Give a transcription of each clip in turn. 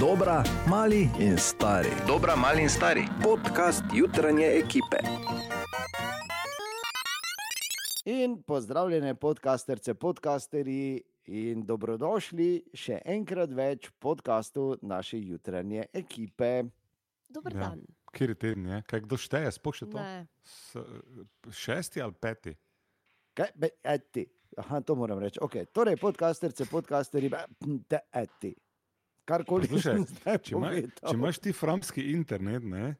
Dobra, mali in stari. Dobra, mali in stari. Podcast jutranje ekipe. In pozdravljene podcasterce, podcasterji in dobrodošli še enkrat več v podkastu naše jutranje ekipe. Dober Ja. dan. Kjer je teden, je? kaj kdo šteje, še to? S, šesti ali peti? Kaj, be, eti. Aha, to moram reči. Okay. Torej, podcasterce, podcasterji, be, te eti. Karkoli sem zdaj če, imaš ti framski internet, ne,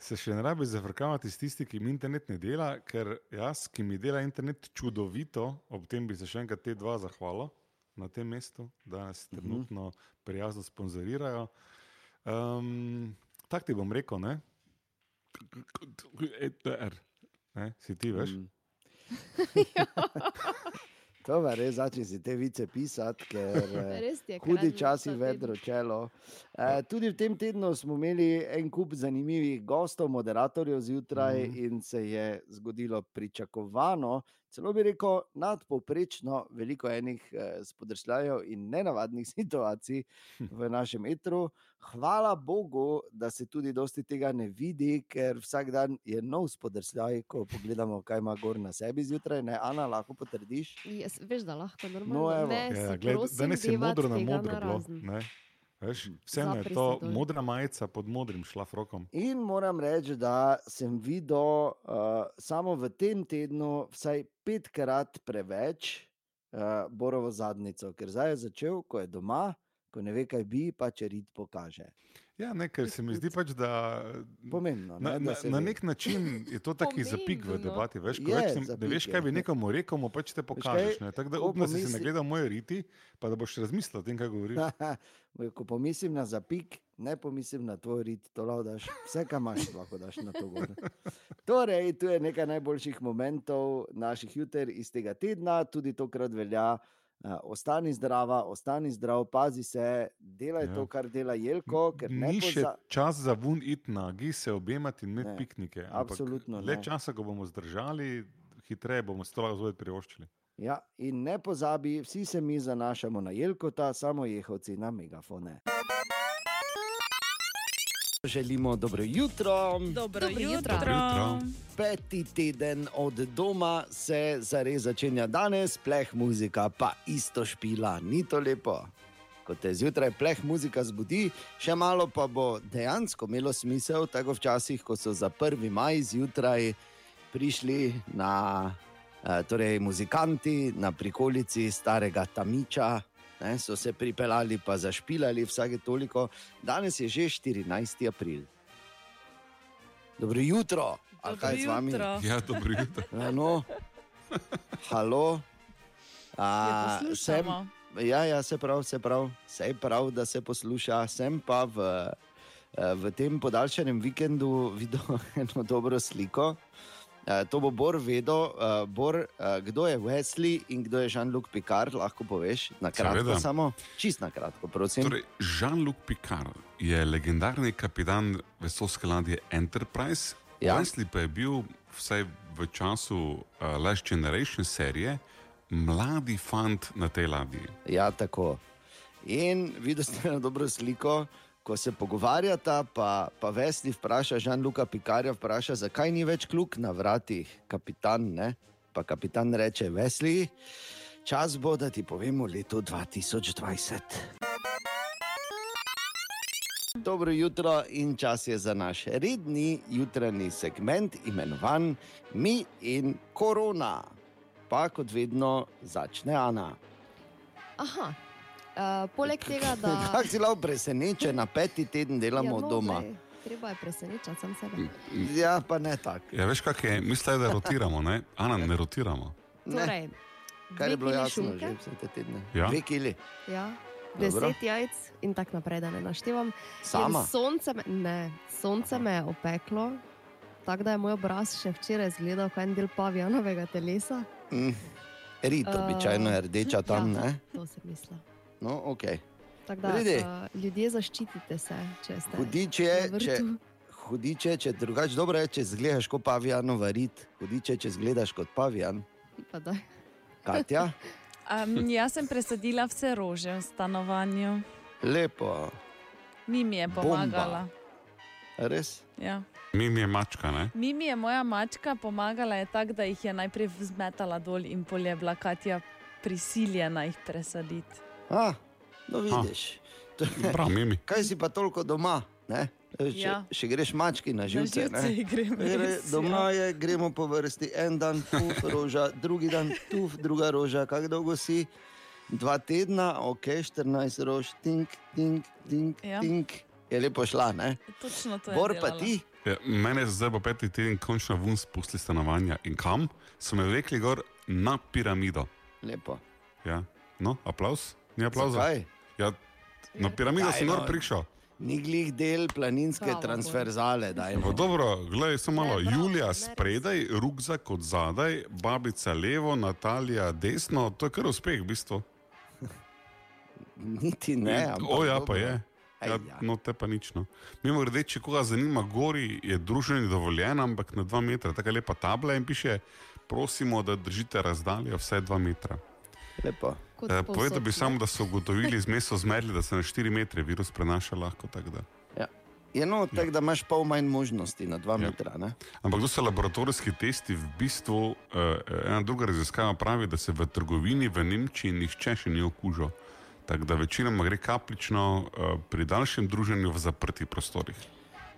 se še ne rabi zafrkavati s tisti, ki mi internet ne dela, ker jaz, ki mi dela internet čudovito, ob tem bi se še enkrat te dva zahvalil na tem mestu, da nas Mhm. trenutno prijazno sponzorirajo. Um, Tako ti bom rekel, ne? ETR. Ne, si ti veš? Mhm. To je res, začni si te vice pisati, ker eh, je hudi časi ta teden. vedro čelo. E, tudi v tem tednu smo imeli en kup zanimivih gostov, moderatorjev zjutraj mm. -hmm. in se je zgodilo pričakovano, celo bi rekel nadpovprečno veliko enih eh, spodrsljajev in nenavadnih situacij v našem etru. Hvala Bogu, da se tudi dosti tega ne vidi, ker vsak dan je nov spodrsljaj, ko pogledamo, kaj ima gor na sebi zjutraj. Ne, Ana, lahko potrdiš. Jaz, veš, da lahko No, normalno evo. ne, Ja, gled, prosim danes je modro na modro. Bilo, narazen. ne. Veš, vseeno je to se dol. modra majica pod modrim šlafrokom. In moram reči, da sem videl uh, samo v tem tednu vsaj petkrat preveč uh, Borovo zadnico, ker zdaj je začel, ko je doma, ko ne ve, kaj bi, pa če rid pokaže. Ja, ne, ker se mi zdi pač, da Pomembno. na, ne, na, da se na nek način je to taki zapik v Pomembno. debati. Veš, ko Je, več ne, ne zapik veš, kaj bi nekomu rekel, mu pač te pokažeš. ne. Tako da upam, da si si pomisli- nagledal moje riti, pa da boš razmislil o tem, kaj govoriš. Ko pomislim na zapik, ne pomislim na tvoj rit, to lahko daš. Vse, kar imaš, lahko daš na to. Gor. Torej, tu je nekaj najboljših momentov naših juter iz tega tedna, tudi tokrat velja. Uh, ostani zdrava, ostani zdrav, pazi se, delaj Ja. to, kar dela Jelko, Ni še poza... čas za vun it nagi, se objemati in imeti piknike. absolutno Le ne. časa, ko bomo zdržali, hitreje bomo se to lahko zopet privoščili. Ja, in ne pozabi, vsi se mi zanašamo na Jelkota, samo jehovci na megafone. Želimo dobro jutro. Dobro, Dobro jutro. jutro. Jutro. Peti teden od doma se zares začenja danes, pleh muzika pa isto špila, ni to lepo. Ko te zjutraj pleh muzika zbudi, še malo pa bo dejansko imelo smisel, tako včasih, ko so za 1. maj zjutraj prišli na, eh, torej muzikanti na prikolici starega Tamiča. Ne, so se pripeljali, pa zašpilali vsake toliko. Danes je že 14. april. Dobro jutro, ali kaj z vami? jutro. Ja, dobro jutro. Ja, no. Halo. A, poslušamo. ja, ja, se pravi, se pravi, se pravi, da se posluša. Sem pa v, eh, v tem podaljšanem vikendu videl eno dobro sliko. Eh, To bo Bor vedel, eh, Bor, eh, kdo je Wesley in kdo je Jean-Luc Picard, lahko poveš, na kratko, Seveda. samo čist na kratko, prosim. Torej, Jean-Luc Picard je legendarni kapitan vesoljske ladje Enterprise. Ja. Wesley pa je bil vsaj v času uh, Last Generation serije mladi fant na tej ladji. Ja, tako. In videl ste na dobro sliko, ko se pogovarjata, pa, pa Vesli vpraša, Žan-Luka Pikarja vpraša, zakaj ni več kluk na vratih, kapitan. Ne? Pa kapitan reče: Vesli, čas bo, da ti povemo leto 2020. Dobro jutro in čas je za naš redni jutranji segment, imenovan Mi in Korona. Pa kot vedno začne Ana. Aha. Uh, poleg tega, da. Kako si lahko presenečen, na peti teden delamo Ja, no, doma? glej, Treba je presenečati sam sebe. Ja, pa ne tako. Ja, veš, kaj je? Mislim, da rotiramo, ne? Ana, ne rotiramo. Ne. Torej, Kar je bilo jasno šunke, že vse te tedne. Ja. Dve kili. Ja, Dobro. deset jajc in tako naprej, da ne naštevam. Sama? In Sonce me, ne, sonce me je opeklo, tako da je moj obraz še včeraj izgledal kot en del pavijanovega telesa. Mm. Rit, Uh, običajno je rdeča tam, ja, ne? To sem mislila. No, ok. Tako da, uh, ljudje zaščitite se, če ste. Hudič je, na vrtu. če, hudič je, če drugače dobro je, če zgledaš kot pavijanova rit, hudič je, če zgledaš kot pavijan. Pa daj. Katja, Um, jaz sem presadila vse rože v stanovanju. lepo. Mimi je pomagala. Res? Ja. Mimi je mačka, ne? Mimi je moja mačka pomagala, je tako, da jih je najprej zmetala dol in pol je bila Katja prisiljena jih presaditi. A, no vidiš. Prav, Mimi. Kaj si pa toliko doma? Ne? Če, Ja. Še greš mački na živce. živce ne? ji grem Gre, res, doma je, gremo po vrsti. En dan tu roža, drugi dan tu, druga roža. Kako dolgo si? Dva tedna, ok, 14 rož, tink, tink, tink, Ja. tink. Je lepo šla, ne? Točno to je. Bor pa delala. ti, Ja, mene zdaj bo peti teden končno ven spustili stanovanja. In kam? So me vlekli gor na piramido. lepo. Ja. No, aplaus? Ni aplauza? Zakaj? Ja, na piramido Daj, sem no. gor prišel. Ni glih del planinske Hvala, transverzale. Dajmo. dobro, gledaj, samo malo. Ne, prav, Julija spredaj, rukzak od zadaj, babica levo, Natalija desno, to je kar uspeh v bistvu. Niti ne. ampak o, ja, pa je. Ja, ja. no, te pa nič. No. Mimo grede, če koga zanima, gori je druženje dovoljeno, ampak na dva metra. Tako lepa tabla in piše, prosimo, da držite razdaljo vsaj dva metra. Lepo. Kot Eh, Povedal bi samo, da so ugotovili, zmes so zmerili, da se na 4 metre virus prenaša lahko. Ja. Je no, tako da imaš pol manj možnosti na dva Ja. metra. Ne? Ampak to so laboratorijski testi. V bistvu uh, ena druga raziskava pravi, da se v trgovini v Nemčiji nihče še ni okužil. Tako da večinoma gre kaplično uh, pri daljšem druženju v zaprtih prostorih.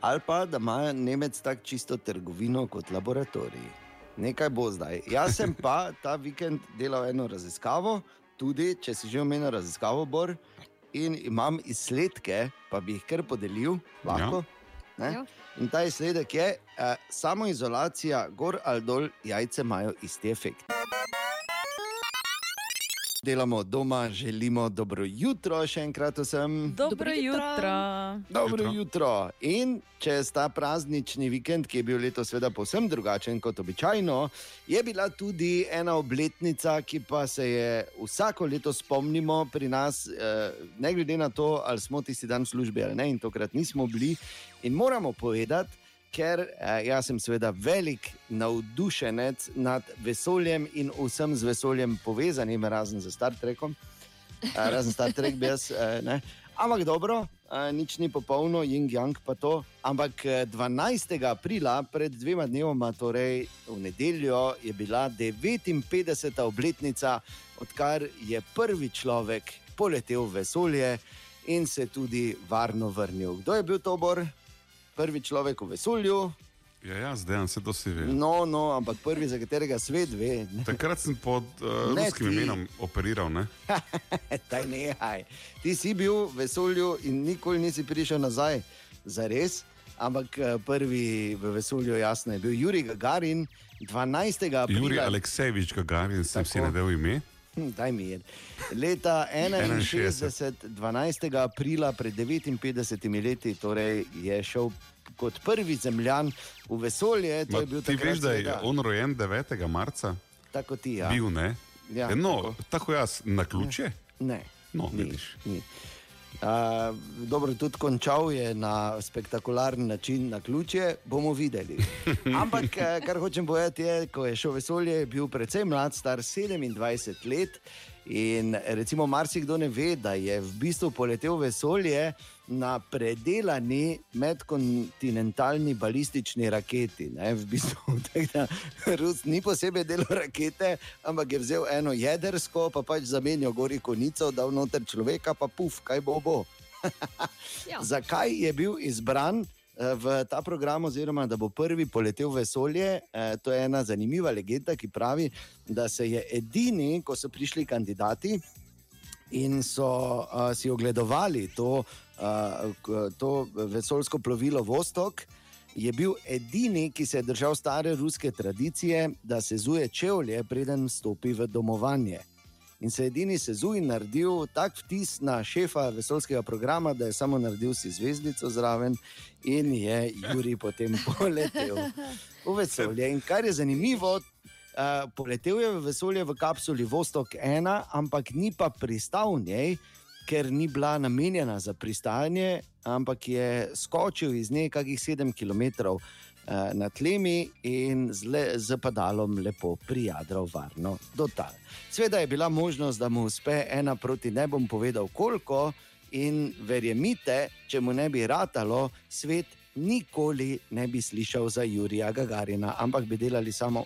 Ali pa da ima Nemec tako čisto trgovino kot laboratorij. Nekaj bo zdaj. Jaz sem pa ta vikend delal eno raziskavo, tudi če si že omenil raziskavo, Bor, in imam izsledke, pa bi jih kar podelil, lahko. Ja. Ja. In ta izsledek je, eh, samo izolacija, gor ali dol, jajce imajo isti efekt. Delamo doma, želimo dobro jutro, še enkrat vsem. Dobro Dobro jutro. jutro. Dobro Jutro. jutro. In čez ta praznični vikend, ki je bil letos seveda povsem drugačen kot običajno, je bila tudi ena obletnica, ki pa se je vsako leto spomnimo pri nas, eh, ne glede na to, ali smo tisti dan v službi ali ne, in tokrat nismo bili. In moramo povedati, ker eh, jaz sem seveda velik navdušenec nad vesoljem in vsem z vesoljem povezanim, razen z Star Trekom. Eh, razen Star Trek, bi jaz. eh, ne. Ampak dobro, eh, nič ni popolno, Jing Yang pa to. Ampak eh, 12. aprila, pred dvema dnevoma, torej v nedeljo, je bila 59. obletnica, odkar je prvi človek poletel v vesolje in se tudi varno vrnil. Kdo je bil to bor? Prvi človek v vesolju, Ja, ja zdaj se to si ve. no, no, ampak prvi, za katerega svet ve. ne. Takrat sem pod uh, Ne ruskim ti. imenom operiral. Ne? Daj nehaj. Ti si bil v vesolju in nikoli nisi prišel nazaj, za res. Ampak eh, prvi v vesolju, jasno, je bil Jurij Gagarin, 12. aprila. Juri Aleksejevič Gagarin sem si Tako. nadel ime. Hm, Daj mi je. Leta 61, 12. aprila, pred 59 leti, torej je šel kot prvi zemljan v vesolje. Ma, je ti takrat veš, da je on rojen 9. marca? tako ti. Ja. Bil, ne? Ja, E, no, tako. tako jaz, na ključe. Ne, No, ni, vidiš. ni. Uh, dobro, tudi končal je na spektakularen način na ključe, bomo videli. Ampak, eh, kar hočem povedati, je, ko je šel vesolje, je bil precej mlad, star 27 let. In recimo, marsikdo ne ve, da je v bistvu poletel vesolje na predelani medkontinentalni balistični raketi. Ne? V bistvu, da Rus ni posebej delal rakete, ampak je vzel eno jedrsko, pa pač zamenjal gori konico, dal noter človeka, pa puf, kaj bo bo. Ja. Zakaj je bil izbran v ta program, oziroma da bo prvi poletel v vesolje? Eh, To je ena zanimiva legenda, ki pravi, da se je edini, ko so prišli kandidati in so uh, si ogledovali to, uh, to vesoljsko plovilo Vostok. Je bil edini, ki se je držal stare ruske tradicije, da se zuje čevlje, preden stopi v domovanje. In se edini sezuj naredil tak vtis na šefa vesoljskega programa, da je samo naredil si zvezdico zraven in je Juri potem poletel v vesolje. In kar je zanimivo, uh, poletel je v vesolje v kapsuli Vostok 1, ampak ni pa pristal v njej, ker ni bila namenjena za pristajanje, ampak je skočil iz nje kakih 7 km eh, na tlemi in z, le, z padalom lepo prijadral varno do tal. Sveda je bila možnost, da mu uspe ena proti ne bom povedal koliko, In verjemite, če mu ne bi ratalo, svet nikoli ne bi slišal za Jurija Gagarina, ampak bi delali samo.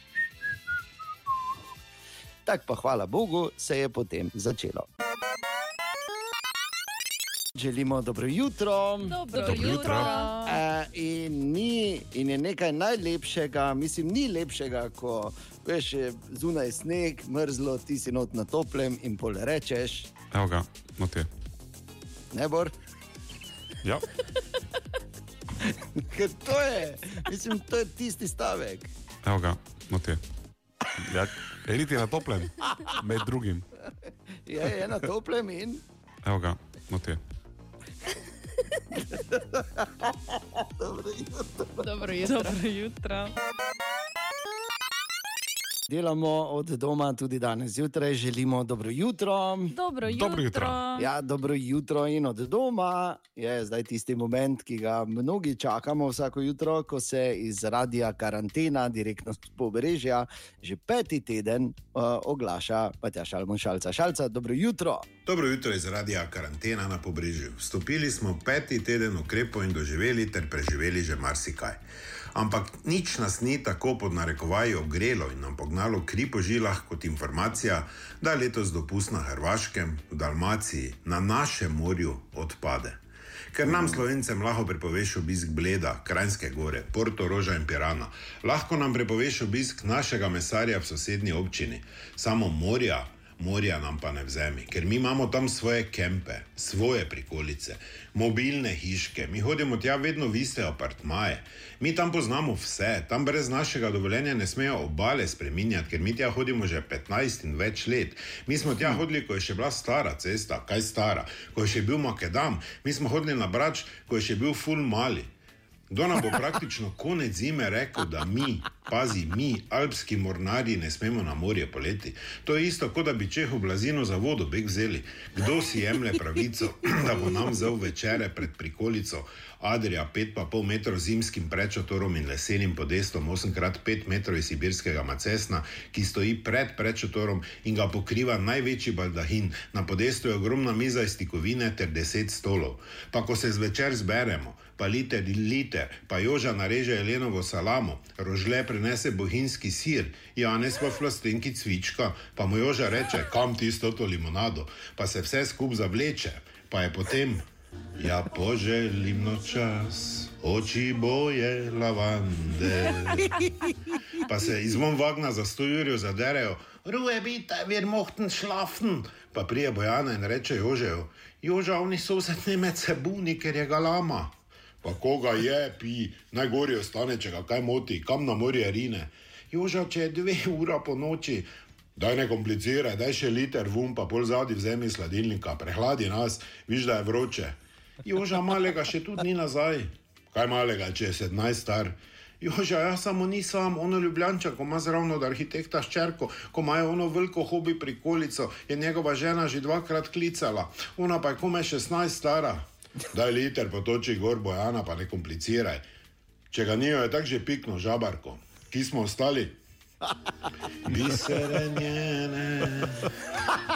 Tako pa hvala Bogu, se je potem začelo. Želimo dobro jutro. Dobro, Dobro jutro. jutro. E, in, ni, in je nekaj najlepšega, mislim, ni lepšega, ko veš, je zunaj sneg, mrzlo, ti si not na toplem in pol rečeš, Evo ga, no te. ne bor. Ja, Ker to je, mislim, to je tisti stavek. evo ga, no te. Ja, Eliti na toplem, med drugim. Je, je na toplem in Evo ga, no te. Dobro jutro. Dobro jutro. Delamo od doma tudi danes zjutraj. Želimo dobro jutro. Dobro jutro. Dobro jutro. Ja, dobro jutro in od doma je zdaj tisti moment, ki ga mnogi čakamo vsako jutro, ko se iz radia karantena, direktno z pobrežja, že peti teden uh, oglaša Patja Šalmon Šalca. Šalca, dobro jutro. Dobro jutro iz radia karantena na pobrežju. Vstopili smo peti teden ukrepov in doživeli ter preživeli že marsikaj. Ampak nič nas ni tako pod narekovaji ogrelo in nam pognalo kri po žilah kot informacija, da je letos dopust na Hrvaškem, v Dalmaciji, na našem morju odpade. Ker nam slovencem lahko prepoveš obisk Bleda, Krajinske gore, Porto Roža in Pirana, lahko nam prepoveš obisk našega mesarja v sosednji občini, samo morja morja nam pa ne vzemi, ker mi imamo tam svoje kempe, svoje prikolice, mobilne hiške, mi hodimo tja vedno v iste apartmaje, mi tam poznamo vse, tam brez našega dovoljenja ne smejo obale spreminjati, ker mi tja hodimo že 15 in več let. Mi smo tja hodili, ko je še bila stara cesta, kaj stara, ko je še bil Makedam, mi smo hodili na Brač, ko je še bil Ful Mali. Kdo nam bo praktično konec zime rekel, da mi, pazi, mi, alpski mornarji, ne smemo na morje poleti? To je isto, kot da bi Čehu blazino za vodo beg vzeli. Kdo si jemlje pravico, da bo nam vzel večere pred prikolico Adrija, 5,5 metrov zimskim prečotorom in lesenim podestom, 8x5 metrov iz sibirskega macesna, ki stoji pred prečotorom in ga pokriva največji baldahin. Na podestu je ogromna miza iz tikovine ter 10 stolov. Pa ko se zvečer zberemo, pa liter in liter, pa Joža nareže Jelenovo salamo, rožle prenese bohinjski sir, Janez pa flastenki cvička, pa mu Joža reče, kam tisto to limonado, pa se vse skup zavleče, pa je potem, ja poželim nočas, oči boje lavande. Pa se izvon vagna za 100 jurjev zaderejo, ruhe bite, wir mochten schlafen. Pa prije Bojana in reče Jožejo, Joža, oni so vse med sebuni, ker je galama. Pa koga je, pi, najgorje ostane, če ga kaj moti, kam na morje rine. Joža, če je dve ura po noči, daj ne kompliciraj, daj še liter vum, pa pol zadnji vzemi iz hladilnika, prehladi nas, viš, da je vroče. Joža malega še tudi ni nazaj. Kaj malega, če je 17 star? Joža, jaz samo ni sam, ono ljubljanča, ko ima zraven od arhitekta ščerko, ko imajo ono veliko hobi prikolico, je njegova žena že dvakrat klicala, ona pa je kome 16 stara. Daj liter potoči gor Bojana, pa ne kompliciraj. Če ga nijo, je tako že pikno žabarko. Ki smo ostali? Bisere njene,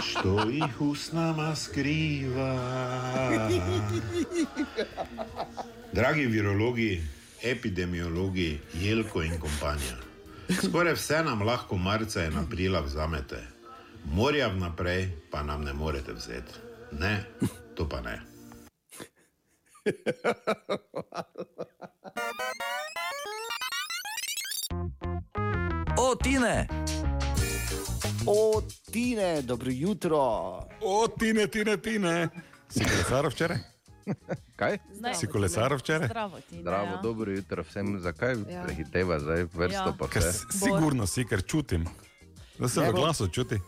što ih usnama skriva. Dragi virologi, epidemiologi, Jelko in kompanja. Skoraj vse nam lahko marca in aprila vzamete, morja vnaprej pa nam ne morete vzeti. Ne, to pa ne. O, Tine! O, Tine, dobro jutro. O, tine, tine, tine. Si kolesaril včeraj? Kaj? Zdaj, Si kolesaril včeraj? Zdravo, ti. Zdravo, ja. dobro jutro vsem. Zakaj Ja. prehiteva zdaj vrsto Ja. pa Ker vse? s- sigurno si, ker čutim. Da se v glasu čuti.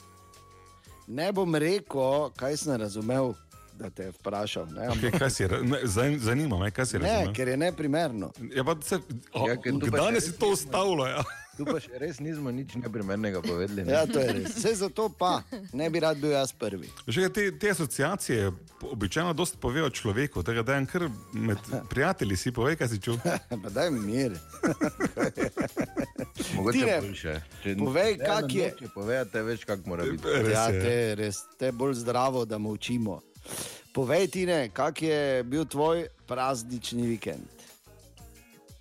Ne bom rekel, kaj sem razumel, da te je vprašal. Ne, Okay, kaj si, ne, zan- zanima me, kaj si ne razumel. ker je neprimerno. Ja, pa se, o, Ja, ker kdaj si to ustavilo? Ja? Tu pa še res nismo nič neprimernega povedali. ne? Ja, to je res. Vse zato pa ne bi rad bil jaz prvi. Že te, te asociacije običajno dosti povejo človeku, tega da en kar med prijatelji si pove, kaj si čul. Pa daj mi mir. Mogoče Tine, boljše. Če povej, ne, kak je. Če povejate več, kak mora biti. Res Ja, je. te, res, te je bolj zdravo, da molčimo. Povej ti, kak je bil tvoj praznični vikend?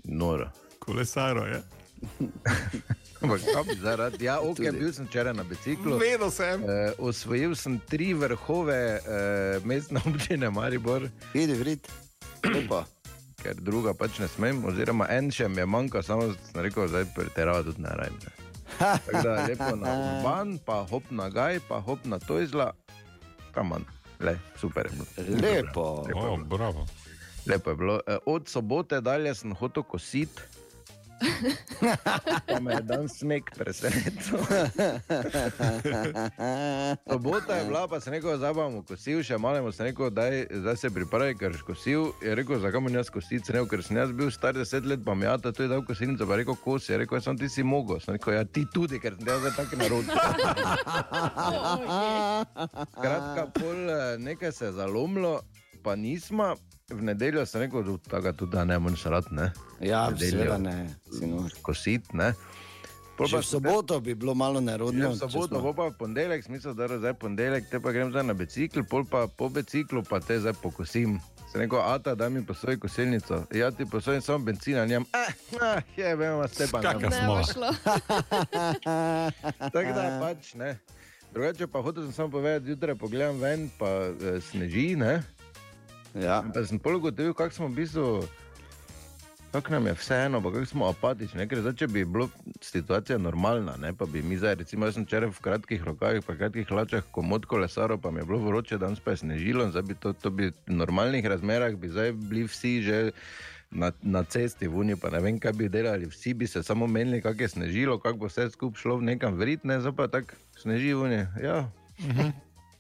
Noro. Kolesaro je. Bi zaradi? Ja, ok, Tudi. bil sem včeraj na biciklu. Vedel sem. Uh, osvojil sem tri vrhove uh, mestne občine Maribor, Idi, vrid. Lepo. ker druga pač ne smem, oziroma en še mi je manjka, samo sem rekel, zdaj preterava tudi ne rajem. Tako da lepo na Urban, pa hop na Gaj, pa hop na Tojzla, kam manj. Le, super je bilo. Lepo. O, bravo. Lepo je bilo. E, Od sobote dalje sem hotel kositi. Pa me je dan sneg presenetil. Sobota je bila, pa sem rekel, bomo kosil, še malo sem rekel, daj, zdaj se pripravi, ker si kosil. Je rekel, zakaj mu jaz kositi, sem rekel, ker sem jaz bil star deset let, pa mi je ta tu je dal kosilnico, pa je rekel, kos, je rekel, sem ti si mogel. Sem rekel, ja ti tudi, ker sem jaz tako narod. Skratka, pol eh, nekaj se je zalomilo, pa nismo. V nedeljo sem rekel, da tudi da ne moreš rad, ne. Ja, seveda ne. sinor. Kositi, ne. Pa v soboto bi bilo malo nerodno. Ja, v soboto, smo- pa v ponedeljek, smisel, da je zdaj ponedeljek, te pa grem zdaj na bicikl, pol pa po biciklu pa te zdaj pokosim. Sem rekel, ata, da mi posoj kosilnico. Ja, ti posojim samo benzina, njem. Eh, eh, je, vemo, ste pa Kaka ne. Bo šlo. Tako da pač ne. Drugače pa hotel sem samo povedati, zjutraj pogledam ven, pa eh, sneži, ne. Ja. Pa sem pol ugotovil, kako smo v bistvu. Kako nam je vseeno, pa kako smo apatični. ne, Ker zdaj, če bi bila situacija normalna, ne, pa bi mi zdaj, recimo, jaz sem včeraj v kratkih rokavih, pa kratkih hlačah, komod kolesaro, pa mi je bilo vroče, danes pa je snežilo, zdaj bi to, to bi v normalnih razmerah bi zdaj bili vsi že na, na cesti, v Uni, pa ne vem, kaj bi delali, vsi bi se samo menili, kako je snežilo, kako bo vse skupaj šlo v nekam vritne, zdaj pa tako sneži v Uni. Ja.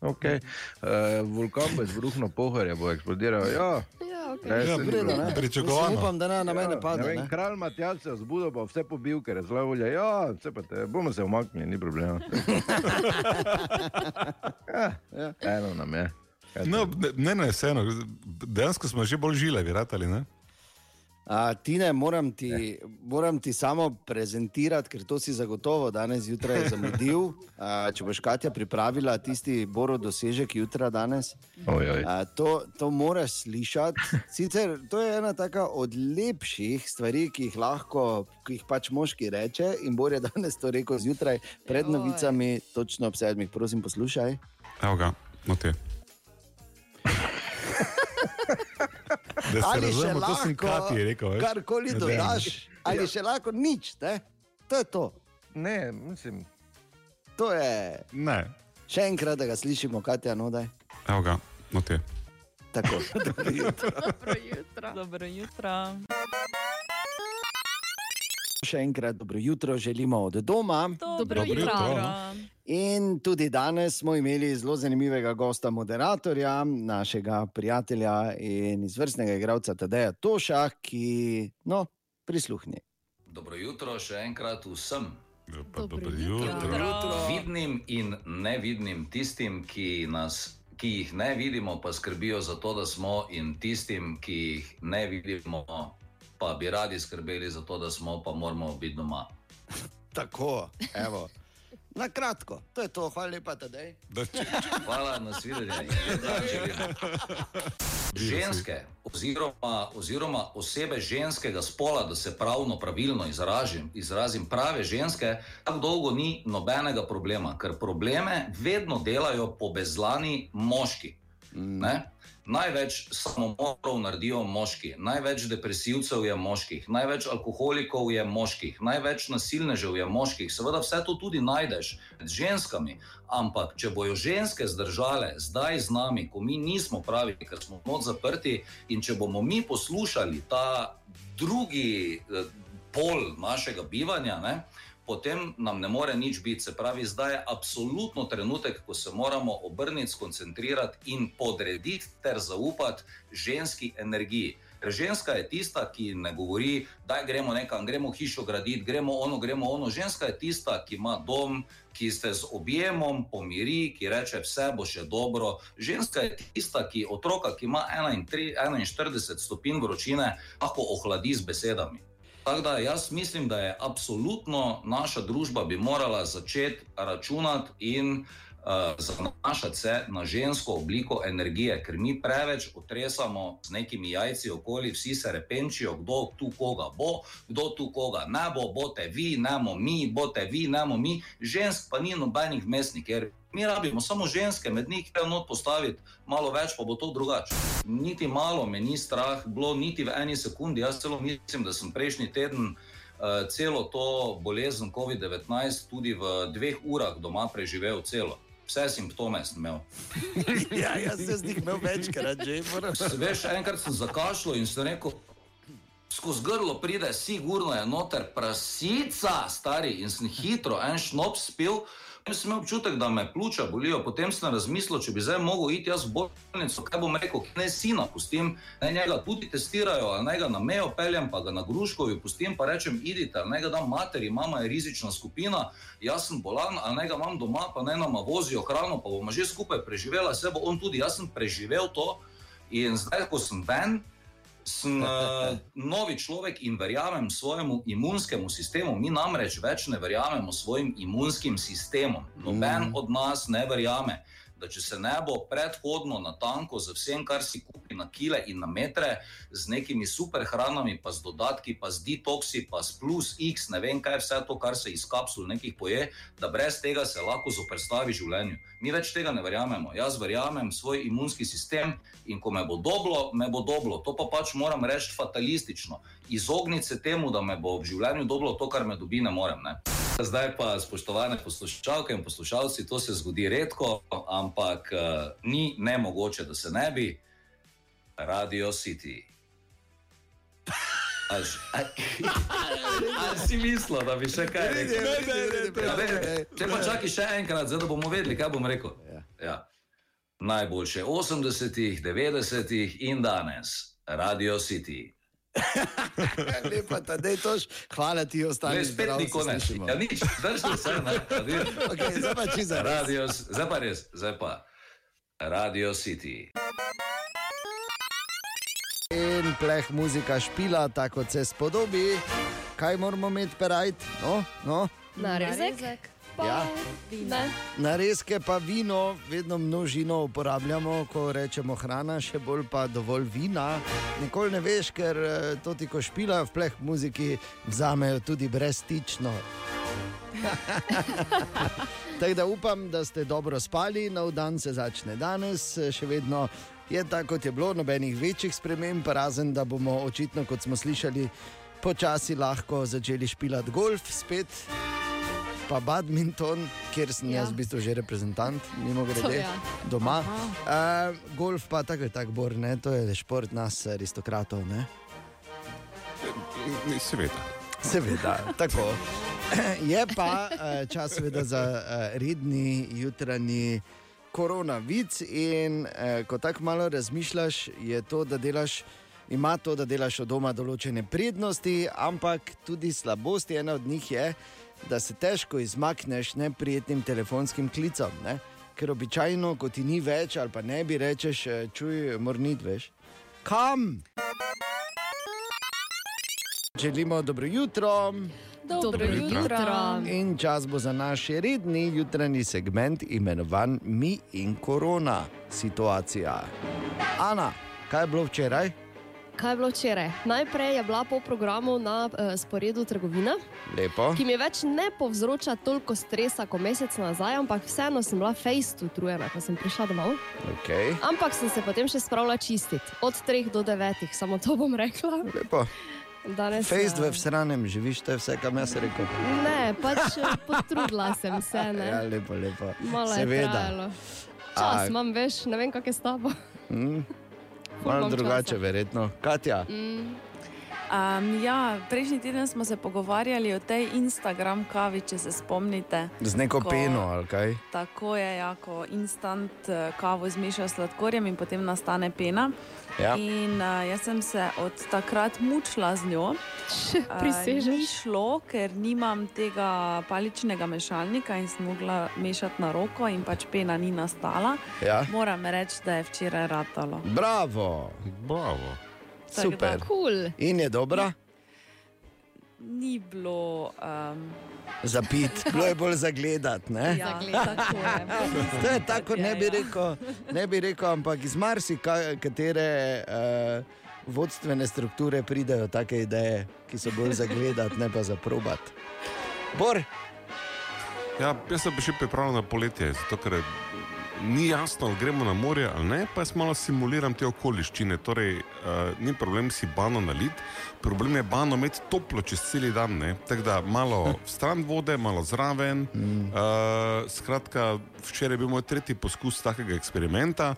Okay. Uh, vulkan bo izbruhnil, pohorje bo eksplodiral. Ja, Ja, okay. Ne, Ja, se ni Vredo, ne? Pričakovano. Upam, da ne na mene Ja, pade. ne vem, ne. kralj Matjaž se je zbudil, pa vse pobil, ker je zelo volja. Ja, vse pa te, bomo se umaknili, ni problema. ja, Ja. eno nam je. No, ne, ne, ne, vseeno. Dejansko smo že bolj žilevi, ratali, ne? A, Tine, moram ti, moram ti samo prezentirati, ker to si zagotovo danes zjutraj zamudil. A, če boš Katja pripravila tisti boro dosežek jutra danes, Oj, oj. a, to, to moraš slišati. Sicer to je ena taka od lepših stvari, ki jih lahko, ki jih pač moški reče. In Bor je danes to rekel zjutraj pred novicami, točno ob sedmih. Prosim, poslušaj. Evo ga, no te. Da se Ali razumemo, to sem lahko Kati rekel. veš. karkoli Ne, dodaš, ali še lahko nič. Ne? To je to. Ne, mislim, To je Ne, še enkrat, da ga slišimo, Katja, no daj. evo ga, no te. Tako. Dobro jutro. Dobro jutro. Še enkrat dobro jutro želimo od doma. Dobro jutro. jutro. In tudi danes smo imeli zelo zanimivega gosta, moderatorja, našega prijatelja in izvrstnega igralca Tadeja Toša, ki, no, prisluhni. Dobro jutro še enkrat vsem. Dobro Dobro jutro. jutro. Vidnim in nevidnim, tistim, ki, nas, ki jih ne vidimo, pa skrbijo za to, da smo, in tistim, ki jih ne vidimo, pa bi radi skrbeli za to, da smo, pa moramo biti doma. Tako, evo. Na kratko, to je to, hvala lepa, Tadej. Da, če, Hvala, nasvidenje. lep dan želim. Ženske, oziroma, oziroma osebe ženskega spola, da se pravno, pravilno izražim, izrazim prave ženske, tako dolgo ni nobenega problema, ker probleme vedno delajo pobezlani moški. Ne? Največ samomorov naredijo moški, največ depresivcev je moških, največ alkoholikov je moških, največ nasilnežev je moških. Seveda, vse to tudi najdeš med ženskami. Ampak, če bojo ženske zdržale zdaj z nami, ko mi nismo pravi, ker smo noč zaprti, in če bomo mi poslušali ta drugi eh, pol našega bivanja, ne, potem nam ne more nič biti. Se pravi, zdaj je absolutno trenutek, ko se moramo obrniti, skoncentrirati in podrediti ter zaupati ženski energiji. Ker ženska je tista, ki ne govori, da gremo nekam, gremo hišo graditi, gremo ono, gremo ono. Ženska je tista, ki ima dom, ki ste z objemom, pomiri, ki reče, vse bo še dobro. Ženska je tista, ki otroka, ki ima 41 41 stopinj vročine, lahko ohladi z besedami. Tako da jaz mislim, da je absolutno naša družba bi morala začeti računati in uh, zanašati se na žensko obliko energije, ker mi preveč otresamo z nekimi jajci okoli, vsi se repenčijo, kdo tu koga bo, kdo tu koga ne bo, bote vi, nemo mi, bote vi, nemo mi, žensk pa ni nobenih mestnih, ker mi rabimo samo ženske, med njih je not postaviti, malo več pa bo to drugače. Niti malo me ni strah, bilo niti v eni sekundi, jaz celo mislim, da sem prejšnji teden. Uh, celo to bolezen COVID-19 tudi v dveh urah doma preživel, celo vse simptome sem imel. ja, jaz sem jih imel večkrat, že moram. Veš, enkrat sem zakašljal in sem rekel, skozi grlo pride, sigurno je noter prasica, stari in sem hitro en šnop spil. Sem imel občutek, da me pljuča bolijo, potem sem razmislil, če bi zdaj mogel iti jaz v bolnico, kaj bom rekel, ne sina pustim, naj njega tudi testirajo, naj ga na mejo peljem, pa ga na gruškovi pustim, pa rečem, idite, naj ga dam materi, mama je rizična skupina, jaz sem bolan, a naj ga imam doma, pa naj nama vozijo hrano, pa bomo že skupaj preživela, se bo on tudi, jaz sem preživel to. In zdaj, ko sem ven, sem uh, novi človek in verjamem svojemu imunskemu sistemu. Mi namreč več ne verjamemo svojim imunskim sistemom. Noben mm. od nas ne verjame, da če se ne bo predhodno na tanko z vsem, kar si kupi na kile in na metre, z nekimi super hranami, pa z dodatki, pa z detoksi, pa s plus X, ne vem kaj vse to, kar se iz kapsul nekih poje, da brez tega se lahko zoprstavi življenju. Mi več tega ne verjamemo. Jaz verjamem svoj imunski sistem in ko me bo doblo, me bo doblo. To pa pač moram reči fatalistično. Izogniti se temu, da me bo v življenju doblo to, kar me dobi, ne morem. Ne? Zdaj pa, spoštovane poslušalke in poslušalci, to se zgodi redko, ampak uh, ni nemogoče, da se ne bi. Radio City. Ali si mislil, da bi še kaj rekel? Ja, Če pa čakaj še enkrat, zdaj, da bomo vedeli, kaj bom rekel. Ja. Najboljše 80-ih, 90-ih in danes, Radio City. Lepa, da je to, hvala ti, ostali. Ne, spet ni konec. Ja, nič, drži se, ne. Okay, zdaj pa čisto. Radio, zdaj pa res, zdaj pa. Radio City. In pleh muzika špila, tako kot se spodobi. Kaj moramo imeti perajt? No, no. Narezek. Ja. Ne. Narezke pa vino, vedno množino uporabljamo, ko rečemo hrana, še bolj pa dovolj vina. Nikoli ne veš, ker eh, to ti ko špila v pleh muziki vzamejo tudi brezstično. Tako da upam, da ste dobro spali, nov dan se začne danes, še vedno je tako, kot je bilo, nobenih večjih sprememb, razen da bomo očitno, kot smo slišali, počasi lahko začeli špilati golf spet. Pa badminton, kjer sem ja. jaz v bistvu že reprezentant, mimo grede, ja. doma. Uh, golf pa tako je tako bor, ne? to je šport nas, aristokratov. Ne? Seveda. Seveda, tako. Je pa eh, čas seveda za eh, redni jutranji koronavic in eh, ko tako malo razmišljaš, je to, da delaš. Ima to, da delaš od doma določene prednosti, ampak tudi slabosti. Ena od njih je, da se težko izmakneš neprijetnim telefonskim klicom. Ne? Ker običajno, ko ti ni več, ali pa ne bi rečeš, eh, čuj, mornit veš. Kam? Želimo dobro jutro. Dobro jutro. In čas bo za naš redni jutranji segment, imenovan Mi in korona situacija. Ana, kaj je bilo včeraj? Kaj je bilo včeraj? Najprej je bila po programu na uh, sporedu trgovina, Lepo. ki mi več ne povzroča toliko stresa kot mesec nazaj, ampak vseeno sem bila fejst utrujena, ko sem prišla domov. Okay. Ampak sem se potem še spravila čistiti, od 3 do 9, samo to bom rekla. Lepo. Danes, Fejst eh, v sranem živiš, to je vse, kam jaz rekel. Ne, pač eh, potrudila sem se. Ne? Ja, lepo, lepo. Malo je Seveda. trajalo. Čas A- imam, veš, ne vem, kako je s tabo. Mm, malo drugače, časa. verjetno. Katja, Mm. Um, ja, prejšnji teden smo se pogovarjali o tej Instagram kavi, če se spomnite. z neko Ko- peno ali kaj? Tako je, ja, ko instant eh, kavo zmešaš s sladkorjem in potem nastane pena. Ja. In uh, jaz sem se od takrat mučila z njo. Eh, Ni Prisežeš. šlo, ker nimam tega paličnega mešalnika in sem mogla mešati na roko, in pač pena ni nastala. Ja. Moram reči, da je včeraj ratalo. Bravo, Bravo. Tako da- super. Cool. In je dobra? ni bilo. Um, Zapit, bilo je bolj zagledati. ne? ja, je. To je tako, ne bi Ja, ja. rekel, ne bi rekel ampak iz marsikatere uh, vodstvene strukture pridejo take ideje, ki so bolj zagledati, ne pa zaprobati. Bor, Ja, jaz sem še pripravljen na poletje, zato ker ni jasno, ali gremo na morje ali ne, pa jaz malo simuliram te okoliščine. Torej, uh, ni problem si bano naliti, problem je bano imeti toplo čez cel dan. ne. Tako da malo stran vode, malo zraven. Mm. Uh, skratka, včeraj je bil moj tretji poskus takega eksperimenta,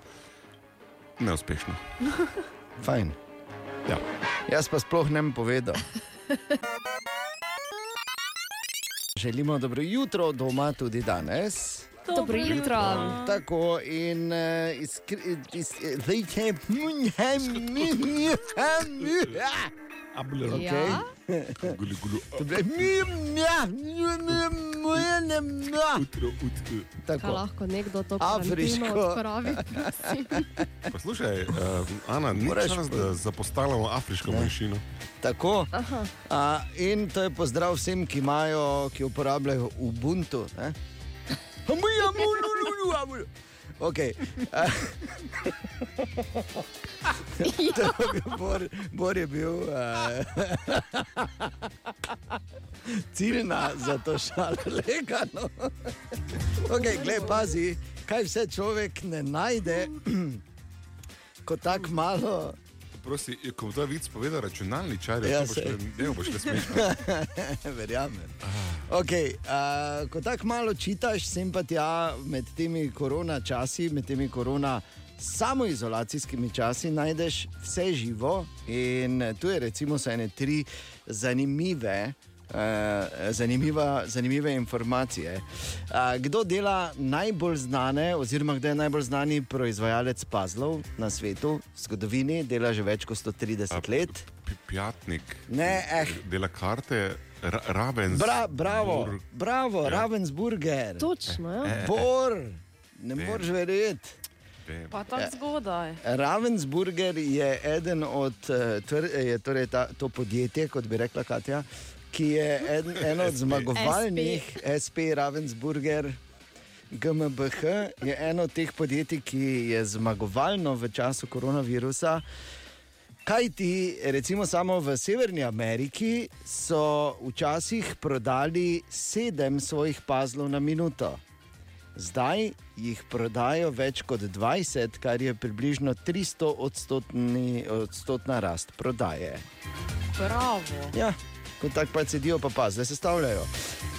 neuspešno. fajn. Ja. Jaz pa sploh ne bi povedal. Želimo dobro jutro doma tudi danes. Dobro jutro. Tako in uh, iskri, iz, zdaj če Abler, Ja? guli, guli, utro, utro. Kaj Tako. lahko nekdo to Afriško. prosim? Poslušaj, uh, Ana, ni Moraš čas, da zapostavljamo afriško manjšino. Tako. Aha. A, in to je pozdrav vsem, ki, imajo, ki uporabljajo Ubuntu. ne. Bil Bor, Bor je bil uh, ciljna za to šalo, legano. Okay, glej, pazi, kaj vse človek ne najde, ko tako malo. Prosti, ko ta vic povedal računalničar, Ja, boš le, ne boš le smešno. Verjamem. Okay, uh, ko tako malo čitaš, sem pa tja med temi korona časi, med temi korona samoizolacijskimi časi, najdeš vse živo. In tu je recimo so ene tri zanimive. Uh, zanimiva, zanimive informacije. Kdo dela najbolj znane, oziroma kdo je najbolj znani proizvajalec puzzlov na svetu, v zgodovini, dela že več kot 130 let? Pi- Pjatnik, Ne, eh. dela karte, ra, raven. Bra, bravo, bravo, ja. Ravensburger. Točno, ja. Bor, ne moreš verjeti. Pa tako zgodaj. Ravensburger je eden od, eh, je torej ta, to podjetje, kot bi rekla Katja, ki je eden, eno od zmagovalnih SP Ravensburger. GMBH je eno od teh podjetij, ki je zmagovalno v času koronavirusa. Kaj ti, recimo, samo v Severni Ameriki so včasih prodali sedem svojih pazlov na minuto. Zdaj jih prodajo več kot 20, kar je približno 300 odstotni, odstotna rast prodaje. Bravo. Ja, kot tako pa sedijo, pa pa zdaj sestavljajo.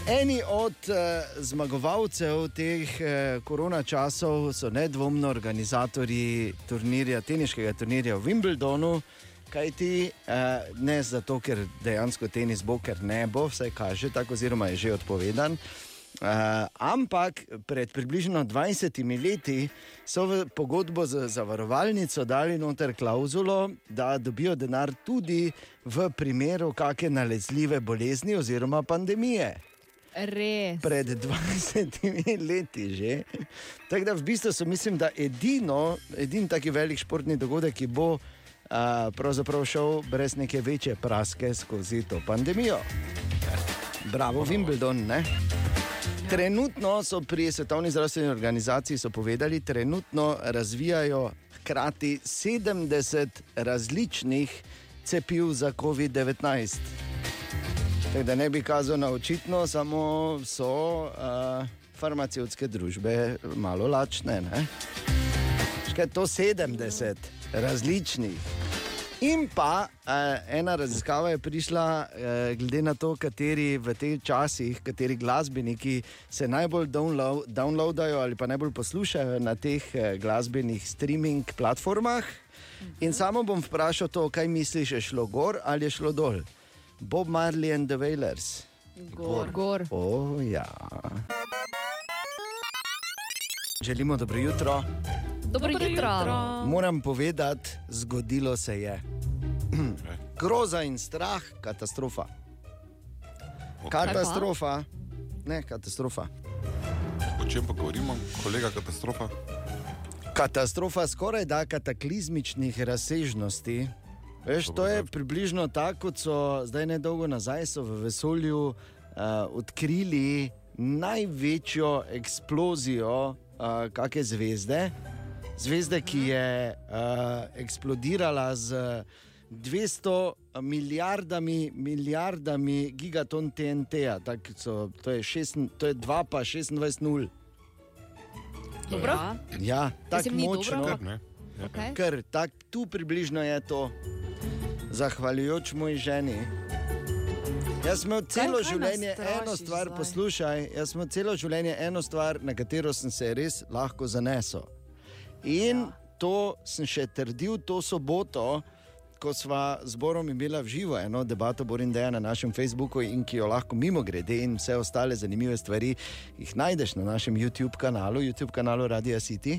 Eni od uh, zmagovalcev teh uh, korona časov so nedvomno organizatorji turnirja, teniškega turnirja v Wimbledonu. Kaj ti, uh, ne zato, ker dejansko tenis bo, ker ne bo, vse kaže tako, oziroma je že odpovedan. Uh, ampak pred približno 20 leti so v pogodbo z zavarovalnico dali noter klauzulo, da dobijo denar tudi v primeru kakšne nalezljive bolezni oziroma pandemije. Res. Pred 20 leti že. Tako da v bistvu so, mislim, da edino, edini taki velik športni dogodek, ki bo uh, pravzaprav šel brez neke večje praske skozi to pandemijo. Bravo, Wimbledon. Ne? Trenutno so pri Svetovni zdravstveni organizaciji povedali, trenutno razvijajo hkrati 70 različnih cepiv za COVID-19. Tako da ne bi kazal na očitno, samo so uh, farmacevtske družbe malo lačne. ne. Škaj to 70 različnih. In pa uh, ena raziskava je prišla, uh, glede na to, kateri v teh časih, kateri glasbeniki se najbolj download, downloadajo ali pa najbolj poslušajo na teh uh, glasbenih streaming platformah. In samo bom vprašal to, kaj misliš, je šlo gor ali je šlo dol. Bob Marley and the Wailers. Gor. Gor. O, ja. Želimo dobro jutro. Dobro jutro. Moram povedati, zgodilo se je. Groza in strah, katastrofa. Katastrofa, ne katastrofa. O čem pa govorimo, kolega katastrofa? Katastrofa skoraj da kataklizmičnih razsežnosti Veš, To je približno tako, kot so zdaj nedolgo nazaj so v vesolju uh, odkrili največjo eksplozijo uh, kakšne zvezde. Zvezde, ki je uh, eksplodirala z 200 milijardami, milijardami gigaton TNT-ja, tako so- to je, šest, to je 2 pa 26 nul. Dobro. Ja. Ja, tako dobro, močno. ampak- Kar, ne? Okay. Ker tak, tu približno je to, zahvaljujoč moji ženi. Jaz sem celo kaj nas življenje strašiš eno stvar, zdaj? poslušaj, jaz sem celo življenje eno stvar, na katero sem se res lahko zanesel. In ja. to sem še trdil to soboto, ko sva z Borom imela v živo eno debato Borindeja na našem Facebooku in ki jo lahko mimo grede in vse ostale zanimive stvari jih najdeš na našem YouTube kanalu, YouTube kanalu Radio City.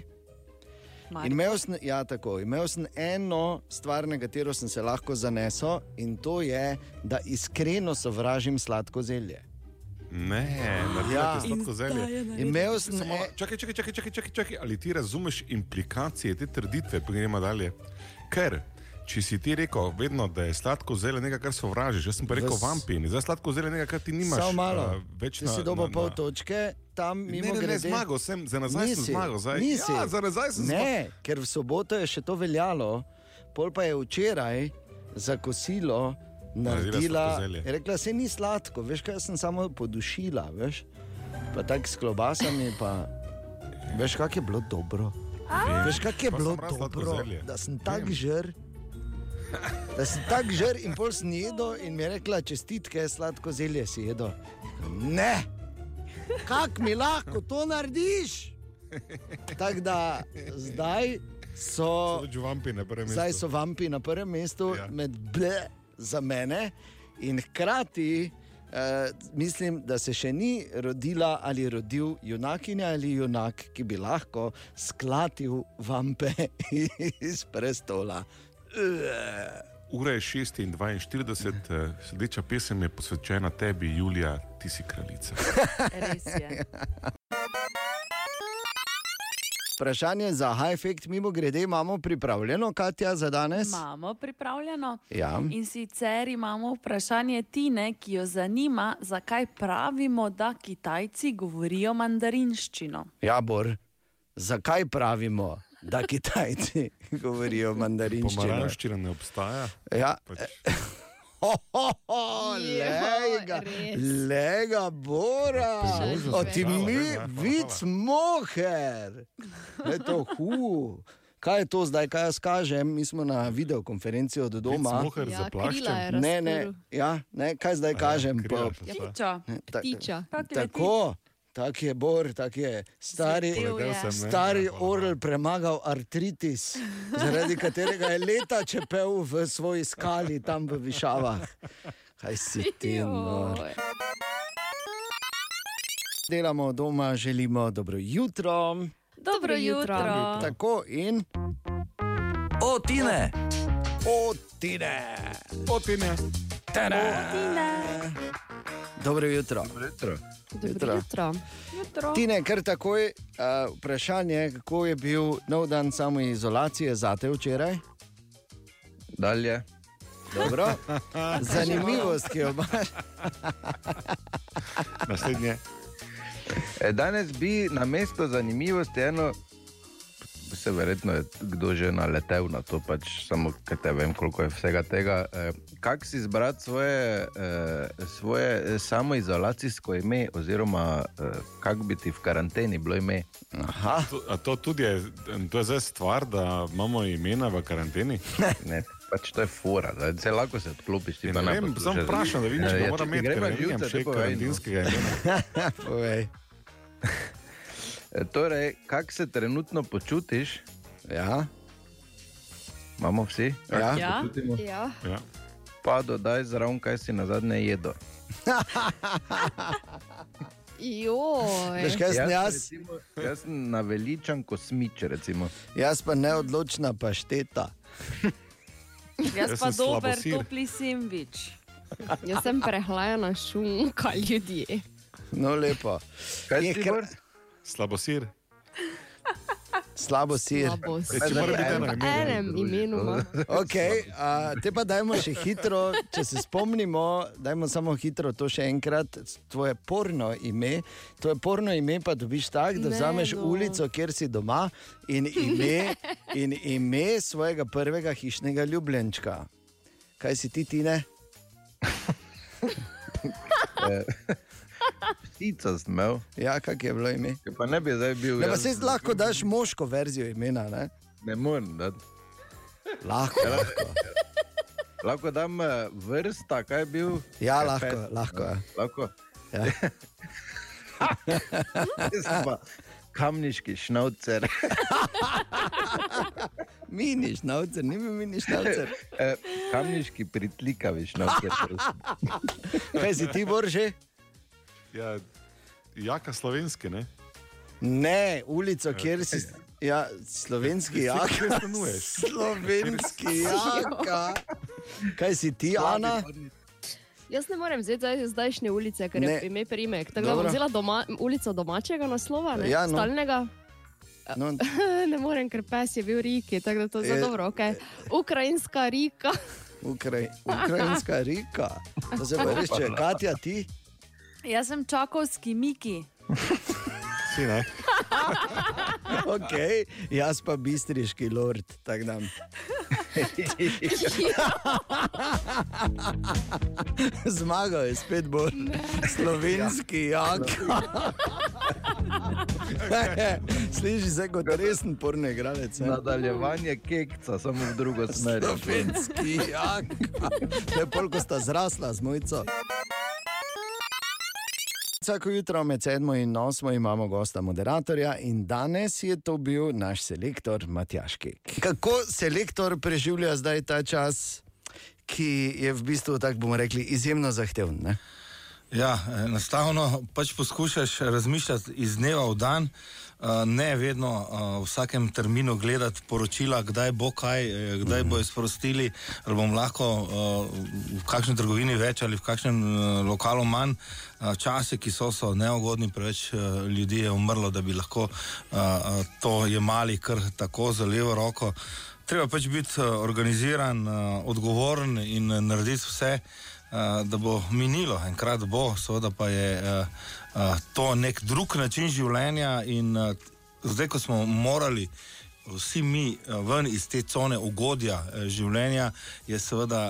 In imel sem, ja, tako, imel sem eno stvar, na katero sem se lahko zanesel, in to je, da iskreno sovražim sladko zelje. Ne, Ja. naredite sladko zelje. Imel sem, Samo, e, čakaj, čakaj, čakaj, čakaj, čakaj, čakaj, ali ti razumeš implikacije te trditve, pa gremo dalje. Ker, če si ti rekel vedno, da je sladko zelje nekaj, kar sovražiš, jaz sem pa rekel V s- vampin, zdaj sladko zelje nekaj, kar ti nimaš. samo malo. eh, več Če na, si dobil pol točke, tam Ne, mimo ne, ne, grede. zmagal sem, za nazaj sem Nisi, zmagal. Zdaj. nisi. Ja, za nazaj sem zmagal. Ne, ker v soboto je še to veljalo, pol pa je včeraj za kosilo naredila. Je rekla, se ni sladko, veš kaj sem samo podušila, veš. Pa tako s klobasami, pa veš, kak je bilo dobro. Veš, kak je bilo sem dobro, da sem tak Vem. Da sem tak žr in pol sem jedel in mi je rekla, čestitke, sladko zelje si jedel. Ne, kak mi lahko to narediš? Tako da zdaj so, vampi na prvem mestu. zdaj so vampi na prvem mestu, ja. med ble za mene, in hkrati uh, mislim, da se še ni rodila ali rodil junakinja ali junak, ki bi lahko sklatil vampe iz prestola. Ura je 6:42, eh, sledeča pesem je posvečena tebi, Julija, ti si kraljica. Res je. Vprašanje za high effect, mimo grede, imamo pripravljeno, Katja, za danes? Imamo pripravljeno. Ja. In sicer imamo vprašanje Tine, ki jo zanima, zakaj pravimo, da Kitajci govorijo mandarinščino. Ja, Bor, zakaj pravimo, da Kitajci govorijo mandarinščino? Pomaranščina ne obstaja. Ja, Pač, ho, ho, ho, lega, lega, Bora, Priložnost o ti mi, ja, vic moher. Je to hu. Kaj je to zdaj, kaj jaz kažem? Mi smo na videokonferenci od doma. Smoher Ja, za krila je plaščem. Ne, ne, ja, ne, kaj zdaj kažem? krila Pa- še sta. Ptiča. ta- Ptiča. Tako, tak je Bor, tak je stari. Je. Stari orel premagal artritis, zaradi katerega je leta čepel v svoji skali tam v Višavah. Kaj si ti? nor? Delamo doma, želimo dobro jutro. Dobro jutro. jutro. Tako in O, Tine! otine. Otine. Dobro jutro. Retro. Jutro. Dobro jutro. jutro. Tine, kar takoj uh, vprašanje, kako je bil nov dan samoizolacije zate včeraj? Dalje. Dobro. Zanimivost, ki jo imaš. Naslednje. E, danes bi na mesto zanimivosti eno, se verjetno je kdo že naletel na to, pač samo ker te vem, koliko je vsega tega. E, Kako si izbrati svoje, e, svoje samoizolacijsko ime, oziroma e, kako bi ti v karanteni bilo ime? Aha. To, to tudi je, to je zdaj stvar, da imamo imena v karanteni? Ne, pač to je fora, zdaj, se lahko se odklopiš. ti Ja, ne ne vem, samo vprašam, da vidim, če Ja, ga če moram ti imeti, ne no. karantenskega imena. E, Torej, kako se trenutno počutiš? Ja. Imamo vsi? Ja. Ja. počutimo? Ja. Ja. Pa dodaj zraven, kaj si na zadnje jedel. Joj. Veš, kaj sem jaz? recimo, jaz sem naveličan kosmič, recimo. Jaz pa neodločna pašteta. Jaz Jaz pa dober topli sendvič. Jaz sem prehlajena šunka ljudje. No, lepo. Kaj Je Bor? Slabosir. Slabo sir. Slabo E, če mora biti ime, enem imenu. ima. Okay, a, te pa dajmo še hitro, če se spomnimo, dajmo samo hitro to še enkrat. Tvoje porno ime, tvoje porno ime pa dobiš tako, da Ne, vzameš no. ulico, kjer si doma in ime, in ime svojega prvega hišnega ljubljenčka. Kaj si ti, Tine? Ptica sem imel, Ja, kak je bilo ime? ki pa ne bi zdaj bil. Ne, pa se lahko daš moško verzijo imena, ne? Ne morem, da. Lahko, lahko. Lahko dam eh, vrsta, kaj je bil. Ja, Kaj, lahko, pet? lahko. Ja. Lahko. Ja. Pa Kamniški šnaucer. Mini šnaucer, ni bil mini šnaucer. Eh, Kamniški pritlikavi šnaucer. Kaj si ti, Borže? Ja, jaka slovenski, ne? Ne, ulico, kjer si. Ja, slovenski jak. Kje stanuješ? Slovenski jaka. Kaj si ti, Ana? Jaz ne morem vzeti zdaj zdajšnje ulice, ker Ne. je ime primek. Tako da bom vzela doma, ulico domačega naslova, ne? Ja, no. stalnega. No, ne morem, ker pes je bil Riki, tako da to je Je- zelo dobro. Okay. Ukrajinska Rika. Ukraj, ukrajinska Rika. To se pa reče, Katja, ti. Jaz sem čakovski Miki. Si ne? Ok, jaz pa bistriški lord, tako da. Zmagal je spet bolj slovenski jak. Sliši se kot resen porno igralec. ne? Nadaljevanje kekca, samo v drugo smer. Slovenski jak. To je pol, ko sta zrasla z mojco. Vsako jutro med 7 in 8 imamo gosta moderatorja in danes je to bil naš selektor Matjaški. Kako selektor preživlja zdaj ta čas, ki je v bistvu, tako bomo rekli, izjemno zahteven? Ne? Ja, enostavno pač poskušaš razmišljati iz dneva v dan, ne vedno eh, v vsakem terminu gledati poročila, kdaj bo kaj, eh, kdaj bojo sprostili, ali bom lahko eh, v kakšni trgovini več ali v kakšnem eh, lokalu manj. Eh, Časi, ki so, so neugodni, preveč eh, ljudi je umrlo, da bi lahko eh, eh, to jemali kar tako za levo roko. Treba pač biti eh, organiziran, eh, odgovoren in eh, narediti vse, da bo minilo, enkrat bo, seveda pa je uh, uh, to nek drug način življenja. In zdaj, ko smo morali vsi mi ven iz te cone ugodja življenja, je seveda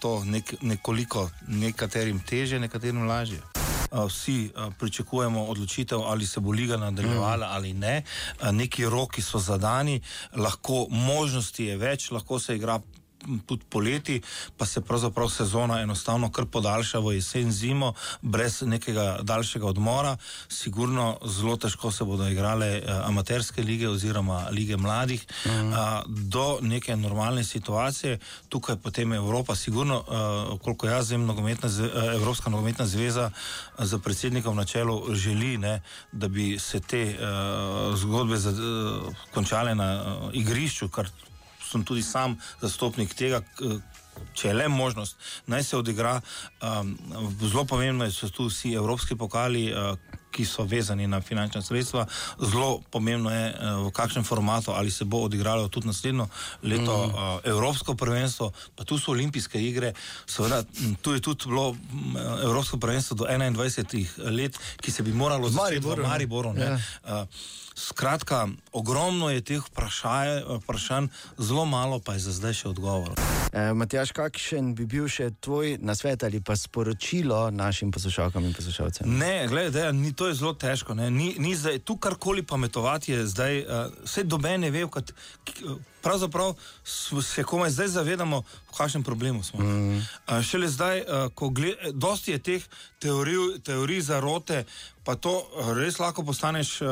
to nek, nekoliko nekaterim teže, nekaterim lažje. Vsi pričakujemo odločitev, ali se bo liga nadaljevala ali ne. Neki roki so zadani, lahko možnosti je več, lahko se igra tudi poleti, pa se pravzaprav sezona enostavno kar podaljša v jesen, zimo, brez nekega daljšega odmora. Sigurno zelo težko se bodo igrale eh, amaterske lige oziroma lige mladih Mhm. a, do neke normalne situacije. Tukaj potem Evropa, sigurno, uh, koliko jaz vem, nogometna zve- eh, Evropska nogometna zveza za predsednikom na čelu želi, ne, da bi se te uh, zgodbe za, uh, končale na uh, igrišču, kar sem tudi sam zastopnik tega. Če je le možnost, naj se odigra. Um, zelo pomembno so tu vsi evropski pokali, uh, ki so vezani na finančna sredstva. Zelo pomembno je, uh, v kakšnem formatu ali se bo odigralo tudi naslednjo leto mm. uh, Evropsko prvenstvo, pa tu so olimpijske igre. Seveda, tu je tudi bilo Evropsko prvenstvo do 21 let, ki se bi moralo začeti Mariboru, v ne? Mariboru. ne. Skratka, ogromno je teh vprašaj, vprašanj, zelo malo pa je za zdaj še odgovorov. E, Matjaš, kakšen bi bil še tvoj nasvet ali pa sporočilo našim poslušalkam in poslušalcem? Ne, gledaj, ni, to je zelo težko. ne. Ni, ni zdaj, tu karkoli pametovati je zdaj, uh, vse dobe ne ve, kad, k, pravzaprav se komaj zdaj zavedamo, v kakšnem problemu smo. Mm. Uh, šele zdaj, uh, ko gledamo, dosti je teh teorij, teorij zarote, pa to res lahko postaneš uh,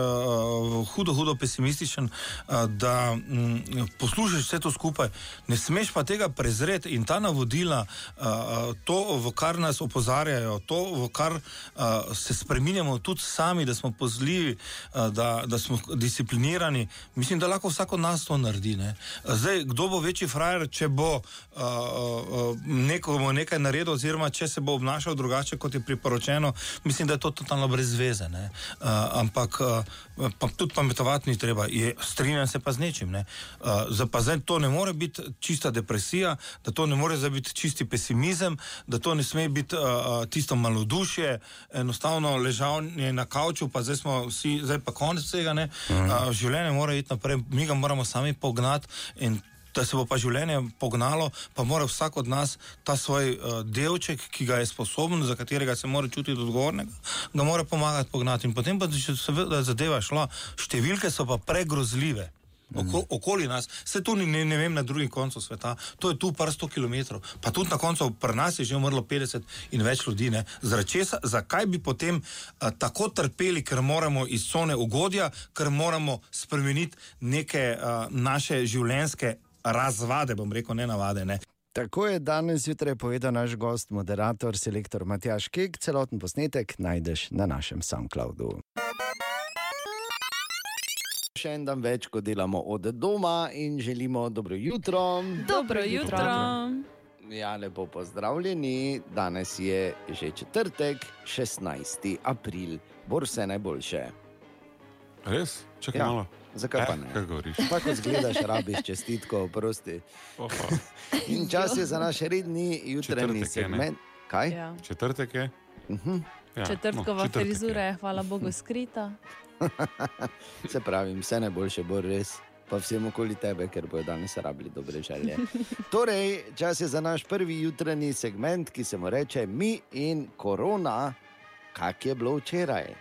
hudo, hudo pesimističen, uh, da mm, poslušaš vse to skupaj. Ne smeš pa tega prezreti in ta navodila, uh, uh, to, v kar nas opozarjajo, to, v kar uh, se spremenjamo tudi sami, da smo pozljivi, uh, da, da smo disciplinirani, mislim, da lahko vsak od nas to naredi. Ne? Zdaj, kdo bo večji frajer, če bo uh, uh, nekomu nekaj naredil, oziroma če se bo obnašal drugače, kot je priporočeno, mislim, da je to totalno brez veze. Uh, ampak uh, pa tudi pametovati ni treba, je, strinjam se pa z nečim. Ne? Uh, za pa zdaj to ne more biti čista depresija, da to ne more biti čisti pesimizem, da to ne sme biti uh, uh, tisto malodušje, enostavno ležanje na kavču, pa zdaj smo vsi, zdaj pa konec tega. Uh -huh. uh, življenje mora iti naprej, mi ga moramo sami pognati. Da se bo pa življenje pognalo, pa mora vsak od nas ta svoj uh, delček, ki ga je sposoben, za katerega se mora čutiti odgovornega, ga mora pomagati pognati. In potem pa če se zadeva šla, številke so pa pregrozljive. Oko, okoli nas, vse to ni ne, ne vem na drugem koncu sveta, to je tu par sto km, pa tudi na koncu pri nas je že umrlo 50 in več ljudi. Česa, zakaj bi potem a, tako trpeli, ker moramo iz cone ugodja, ker moramo spremeniti neke a, naše življenjske razvade, bom rekel, ne navade. Ne. Tako je danes zjutraj povedal naš gost, moderator, selektor Matjaš Kek. Celoten posnetek najdeš na našem SoundCloudu še en dan več, ko delamo od doma in želimo dobro jutro. Dobro jutro. Ja, lepo pozdravljeni. Danes je že četrtek, 16. april, bor vse najboljše. Res? Čakaj ja. malo. Zakaj pa eh, ne? Kaj govoriš? Tako zgledaš, rabiš čestitko, prosti. In čas je za naš redni jutranji segment. Kaj? Ja. Četrtek je. Uh -huh. ja. Četrtkova no, frizura je, hvala Bogu, skrita. Se pravi, vse najboljše bo res, pa vsem okoli tebe, ker bojo danes rabili dobre želje. Torej, čas je za naš prvi jutranji segment, ki se mu reče Mi in korona, kak je bilo včeraj.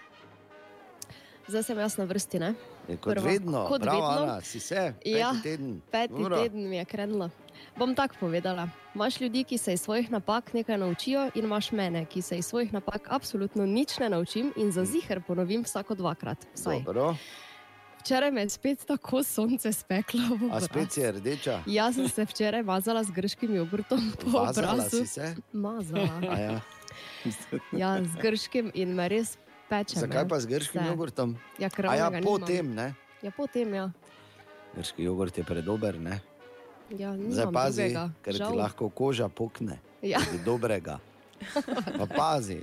Zdaj sem jaz na vrsti, ne? Je kot Prvo. vedno, kot Bravo, vedno. Ana, si se, peti ja, teden. Peti Uro. teden mi je krenilo. Bom tako povedala. Imáš ljudi, ki se iz svojih napak nekaj naučijo, in imaš mene, ki se iz svojih napak absolutno nič ne naučim in za zihar ponovim vsako dvakrat. Vsaj. Dobro. Včeraj me je spet tako sonce speklo. A spet si rdeča? Jaz sem se včeraj mazala z grškim jogurtom po Mazala obrazu. se? Mazala. A Ja. Ja, z grškim in me res peče. Zakaj pa z grškim Vse. jogurtom? Ja, ja, potem, ne? Ja, potem, ja. Grški jogurt je predober, ne? Ja Zdaj pazi, drugega, ker ti žal. lahko koža pokne. Ja. Dobrega. Pa pazi,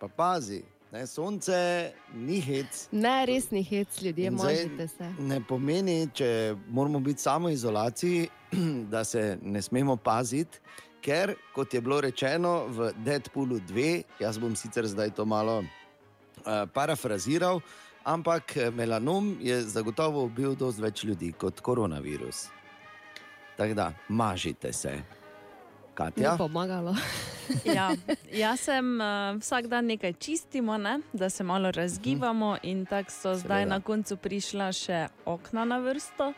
pa pazi. Ne, sonce ni hec. Ne, res ni hec, ljudje, možite se. Ne pomeni, če moramo biti samo izolaciji, da se ne smemo paziti, ker, kot je bilo rečeno v Deadpoolu 2, jaz bom sicer zdaj to malo uh, parafraziral, ampak eh, melanom je zagotovo ubil dosti več ljudi kot koronavirus. Tako da, mažite se. Katja? Ni pomagalo. Ja, jaz sem uh, vsak dan nekaj čistimo, ne? da se malo razgibamo, in tako so zdaj Seveda. na koncu prišla še okna na vrsto.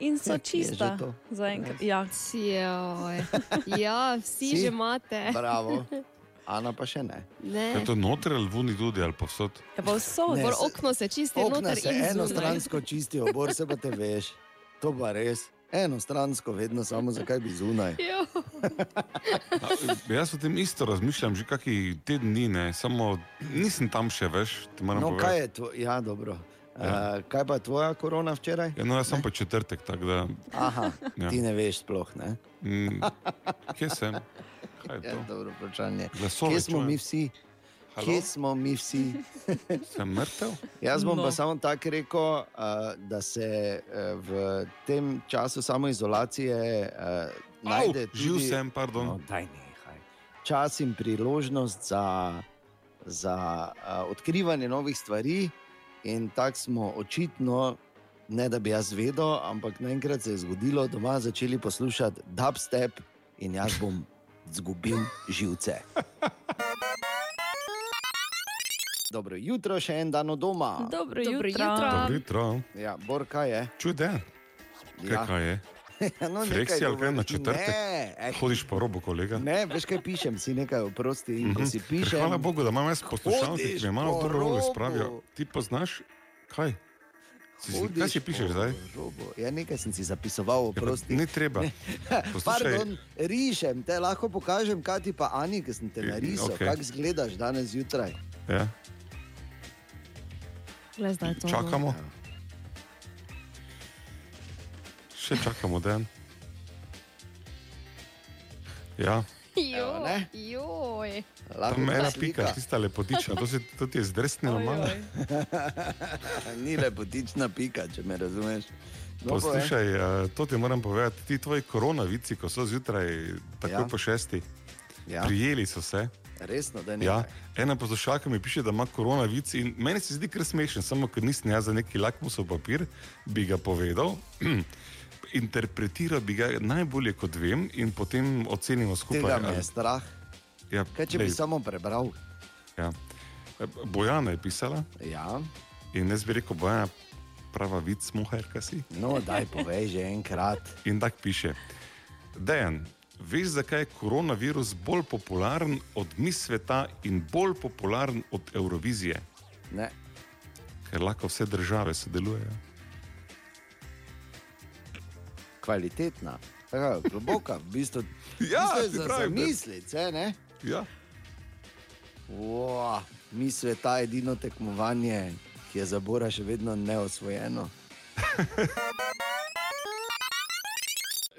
In so Ja, čista. to? Zaenkrat- Ja. Ja, vsi Si? že imate. Bravo. Ana pa še ne. Ne. Je to noter ali vuni tudi ali povsod? je pa vso. Ne, Bolj se- okno se čisti, Okna noter se enostransko čistijo, bor se pa te veš. To pa res. Enostransko, vedno samo zakaj bi zunaj. Jo. A, jaz o tem isto razmišljam že kakšni teden dni, ne. samo nisem tam še več. No, kaj je to? Ja, dobro. Ja. Uh, kaj pa tvoja korona včeraj? Ja, no, jaz sem pa četrtek, tako da. Aha, Ja. ti ne veš sploh, ne? Mm, kje sem? Kaj je Ja, to? dobro vprašanje. Glasove Kje smo čujem. mi vsi? Halo? Kje smo mi vsi? Sem mrtev? Jaz bom no. Pa samo tako rekel, da se v tem času samoizolacije najde Au, živ tudi... sem, pardon. No, daj nehaj. Čas in priložnost za, za odkrivanje novih stvari, in tako smo očitno, ne da bi jaz vedel, ampak naenkrat se je zgodilo, doma začeli poslušati dubstep in jaz bom izgubil živce. Dobro jutro, še en dan od doma. Dobro, Dobro jutro. jutro. Dobro jutro. Ja, Bor, kaj je? Čude. Kaj, Ja. kaj je? no, Fleksi ali kaj na četrtek? Ne, eh, Hodiš po robu, kolega? ne, veš kaj pišem, si nekaj oprosti. In ko Mhm. si pišem, Hvala Bogu, da imam jaz poslušalce, Hodiš ki me malo robo robu. spravijo. Ti poznaš? Kaj? Si, si, kaj si pišeš zdaj? robu. Ja, nekaj sem si zapisoval, Ja, oprosti. Ni treba. Poslušaj, Pardon, rišem, te lahko pokažem, kaj ti pa Ani, ki sem te Ja, narisal, okay. kako izgledaš danes zjutraj. ja, Glej, zdaj je to. no. čakamo. Še čakamo dan. Ja, Evo, ne? Joj. Tam ta ena slika. pika, tista lepotična, to, se, to ti je zdrsnilo malo. Ni lepotična pika, če me razumeš. No, povej. Poslušaj, eh, to ti moram povedati, ti tvoji koronavici, ko so zjutraj, takoj Ja. po šesti, Ja. prijeli so se. Resno, da ne. Ja, ena poslušalka mi piše, da ima koronavic in meni se zdi kar smešen, samo ker nisem jaz za neki lakmusov papir, bi ga povedal. Interpretiral bi ga najbolje, kot vem, in potem ocenimo skupaj. Tega me je strah. Ja, Kaj če bi glej, samo prebral? ja. Bojana je pisala Ja. in jaz bi rekel, Bojana, prava vic, muher, kaj si. No, daj povej že enkrat. In tako piše. Dejan, veš, zakaj je koronavirus bolj popularen od mis sveta in bolj popularen od Eurovizije? Ne. Ker lahko vse države sodelujejo. Kvalitetna, Tako, globoka, v bistvu. Ja, v bistvu za zamislice, ne? Ja. Wow, mi sveta je edino tekmovanje, ki je za Bora še vedno neosvojeno.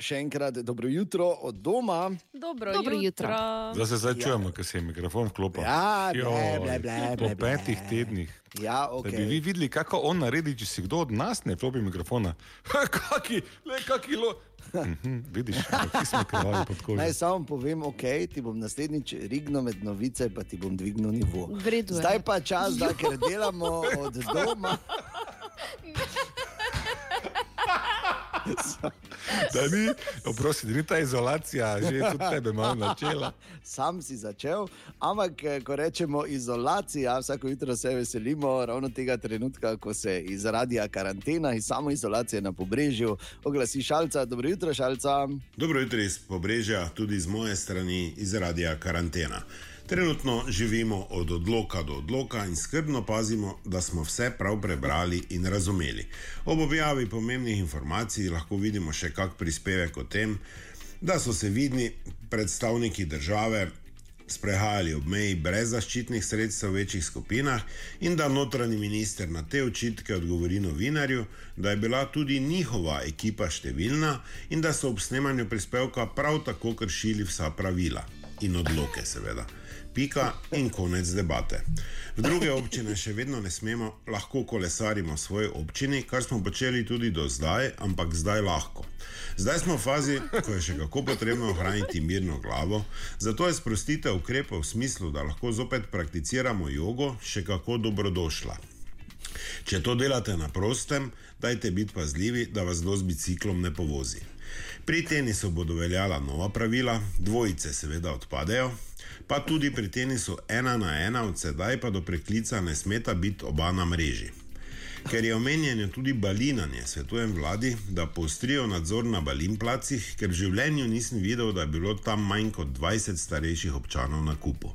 Še enkrat dobro jutro od doma. Dobro, Dobro jutro. jutro. Zdaj se zdaj čujemo, ker se je mikrofon vklopil. Ja, ble, Joj, ble, ble, Po ble, ble. petih tednih. Ja, Da ok. bi vi videli, kako on naredi, če si kdo od nas ne vklopi mikrofona. Kaki, le kaki lo. Mhm, vidiš, ki smo krvali pod kožo. Naj samo povem, ok, ti bom naslednjič rignil med novice, pa ti bom dvignil nivo. V redu je. Zdaj pa čas, da ker delamo od doma. Da ni, oprosti, da ni ta izolacija, že tudi tebe malo načela. Sam si začel, ampak eh, ko rečemo izolacija, vsako jutro se veselimo ravno tega trenutka, ko se iz radia karantena in samo izolacije na pobrežju oglasi šalca. Dobro jutro, šalca. Dobro jutro iz pobrežja, tudi z moje strani iz radia karantena. Trenutno živimo od odloka do odloka in skrbno pazimo, da smo vse prav prebrali in razumeli. Ob objavi pomembnih informacij lahko vidimo še kak prispevek o tem, da so se vidni predstavniki države sprehajali ob meji brez zaščitnih sredstev v večjih skupinah in da notranji minister na te očitke odgovori novinarju, da je bila tudi njihova ekipa številna in da so ob snemanju prispevka prav tako kršili vsa pravila in odloke, seveda. Pika in konec debate. V druge občine še vedno ne smemo, lahko kolesarimo v svoji občini, kar smo počeli tudi do zdaj, ampak zdaj lahko. Zdaj smo v fazi, ko je še kako potrebno ohraniti mirno glavo, zato je sprostitev ukrepov v smislu, da lahko zopet prakticiramo jogo, še kako dobrodošla. Če to delate na prostem, dajte biti pazljivi, da vas kdo z biciklom ne povozi. Pri tenisu bodo veljala nova pravila, dvojice seveda odpadejo, pa tudi pri tenisu ena na ena, od sedaj pa do preklica ne smeta biti oba na mreži. Ker je omenjeno tudi balinanje, svetujem vladi, da poostrijo nadzor na balin placih, ker v življenju nisem videl, da je bilo tam manj kot 20 starejših občanov na kupu.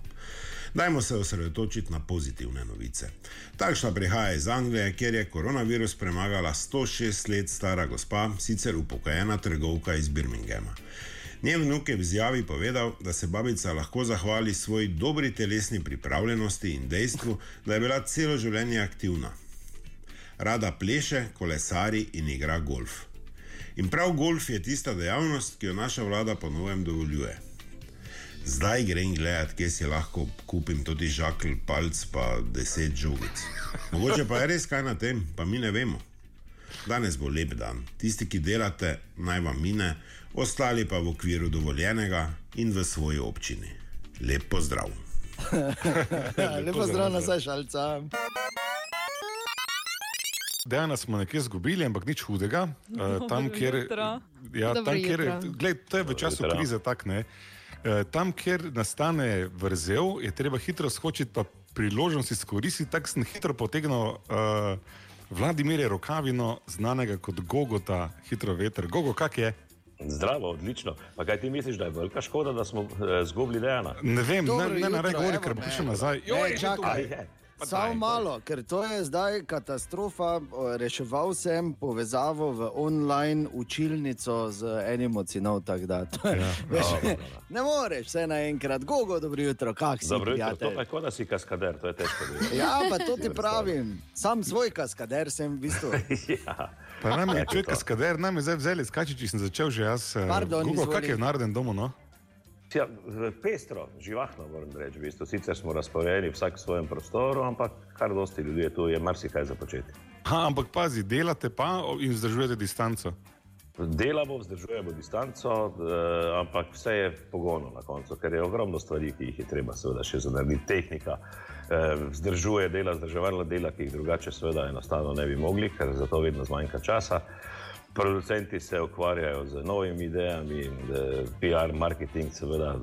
Dajmo se osredotočiti na pozitivne novice. Takšna prihaja iz Anglije, kjer je koronavirus premagala 106 let stara gospa, sicer upokojena trgovka iz Birminghama. Njen vnuk je v izjavi povedal, da se babica lahko zahvali svoji dobri telesni pripravljenosti in dejstvu, da je bila celo življenje aktivna. Rada pleše, kolesari in igra golf. In prav golf je tista dejavnost, ki jo naša vlada ponovem dovoljuje. Zdaj grem gledat, kje si lahko kupim tudi žakl, palc, pa deset žogic. Mogoče pa je res kaj na tem, pa mi ne vemo. Danes bo lep dan. Tisti, ki delate, naj vam mine, ostali pa v okviru dovoljenega in v svoji občini. Lep pozdrav. Lepo zdrav nazaj, šalca. Dejana smo nekje izgubili, ampak nič hudega. Uh, tam, kjer, jutro. ja, Dobro tam, kjer, gled, to je v času krize tak, ne. Uh, tam, kjer nastane vrzel, je treba hitro skočiti, pa priložnost izkoristiti. Tako sem hitro potegnil uh, Vladimirja Rokavino, znanega kot Gogota, hitro veter. Gogo, kak je? Zdravo, odlično. Pa kaj ti misliš, da je velika škoda, da smo eh, zgubili Dejana? Ne vem, Dobro ne, ne, ne, ne, govori, ker bo prišel nazaj. Ne, Joj, čakaj. tu. A je? Samo malo, ker to je zdaj katastrofa. Reševal sem povezavo v online učilnico z enim od sinov. to Ja. veš, Dobro, dobro. Ne moreš, vse naenkrat, gogo, dobro jutro, kak si. Dobro, jutro, to prijatelj? pa je kot da si kaskader, to je težko. Ja, pa to ti pravim. Sam svoj kaskader sem v bistvu. ja. Pa nam je človek, to. kaskader, nam je zdaj vzeli skačiči, sem začel že jaz. eh, Pardon, Google, kak je v narodnem domu, no? Ja, pestro, živahno moram reči. V bistvu. Sicer smo razporejeni vsak v svojem prostoru, ampak kar dosti ljudi je tu, je marsikaj za početi. Ha, ampak pazi, delate pa in vzdržujete distanco. Delamo, vzdržujemo distanco, eh, ampak vse je pogono na koncu, ker je ogromno stvari, ki jih je treba seveda še zanarediti. Tehnika eh, vzdržuje dela, vzdrževalna dela, ki jih drugače seveda enostavno ne bi mogli, ker za to vedno zmanjka časa. Producenti se ukvarjajo z novimi idejami, PR, marketing, seveda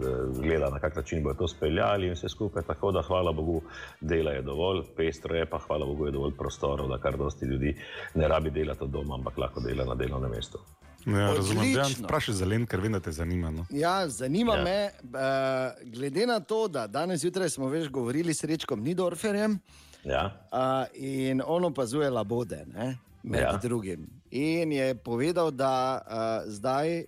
gleda na kak način bodo to speljali in vse skupaj. Tako da, hvala Bogu, dela je dovolj, pestro je pa, hvala Bogu, je dovolj prostorov, da kar dosti ljudi ne rabi delati od doma, ampak lahko dela na delovnem mestu. Ja, razumem, da vprašaj za len, ker vem, da te zanima. No. Ja, zanima Ja. me, uh, glede na to, da danes zjutraj smo več govorili s Rečkom Nidorferjem Ja, uh, in on opazuje labode, ne, med. Ja. drugim. In je povedal, da uh, zdaj uh,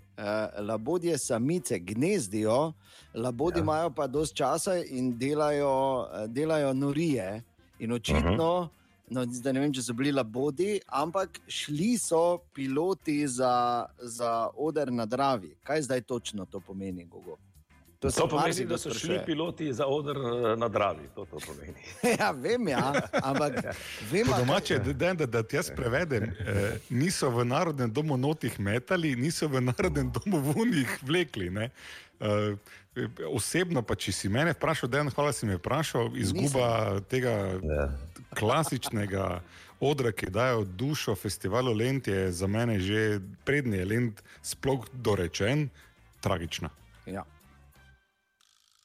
labodje samice gnezdijo, labodi ja. imajo pa dosti časa in delajo, uh, delajo norije. In očitno, uh -huh. no, zdaj ne vem, če so bili labodi, ampak šli so piloti za, za oder na Dravi. Kaj zdaj točno to pomeni, Gogo? To, to pomeni, da so šli sprašuje. piloti za odr eh, na Dravi. To, to pomeni. ja, vem, ja, ampak vem, Po a- domače, da, da, da, da ti jaz prevedem, eh, niso v narodnem domu notih metali, niso v narodnem domu vunih vlekli. Ne? Eh, osebno, pa če si mene vprašal, da je hvala, si me vprašal, izguba Nisem. tega Ja. klasičnega odra, ki dajo dušo festivalu Lent, je za mene že prednji je Lent sploh dorečen, tragična. Ja.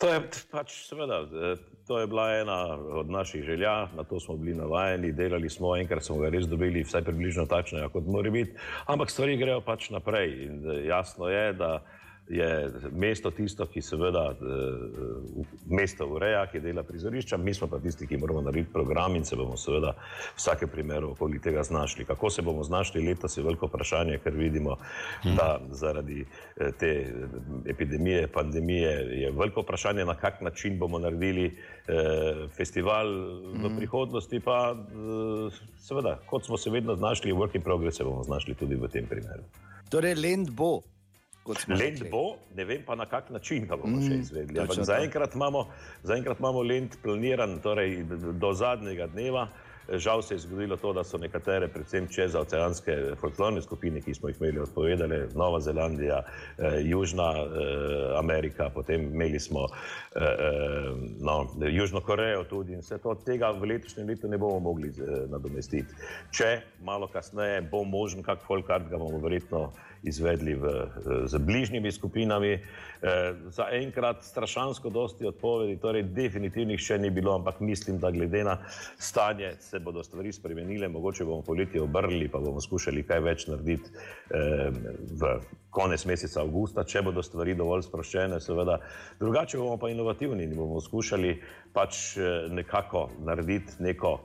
To je pač, seveda, eh, to je bila ena od naših želja, na to smo bili navajeni, delali smo, enkrat smo ga res dobili, vsaj približno takšnega, kot mora biti, ampak stvari grejo pač naprej. In eh, jasno je, da je mesto tisto, ki seveda eh, mesto ureja, ki dela prizorišča, mi smo pa tisti, ki moramo narediti program in se bomo seveda v vsakem primeru okoli tega znašli. Kako se bomo znašli letos je veliko vprašanje, ker vidimo, da zaradi eh, te eh, epidemije, pandemije je veliko vprašanje, na kak način bomo naredili eh, festival v prihodnosti, pa eh, seveda, kot smo se vedno znašli v work in progress, se bomo znašli tudi v tem primeru. Torej, Lend bo. Lent rekli. bo, ne vem pa na kak način ga bomo še Mm, izvedli. točno Ampak zaenkrat imamo, zaenkrat imamo lent planiran torej, do zadnjega dneva. Žal se je zgodilo to, da so nekatere, predvsem čezaoceanske folklorne skupine, ki smo jih imeli odpovedale, Nova Zelandija, eh, Južna eh, Amerika, potem imeli smo eh, eh, no, Južno Korejo tudi in vse to, tega v letošnjem letu ne bomo mogli eh, nadomestiti. Če malo kasneje bo možen kak folkart, ga bomo verjetno izvedli v, eh, z bližnjimi skupinami. Eh, Zaenkrat strašansko dosti odpovedi, torej definitivnih še ni bilo, ampak mislim, da glede na stanje se bodo stvari spremenile, mogoče bomo poletje obrnili, pa bomo skušali kaj več narediti eh, v konec meseca avgusta, če bodo stvari dovolj sproščene, seveda. Drugače bomo pa inovativni in bomo skušali pač eh, nekako narediti neko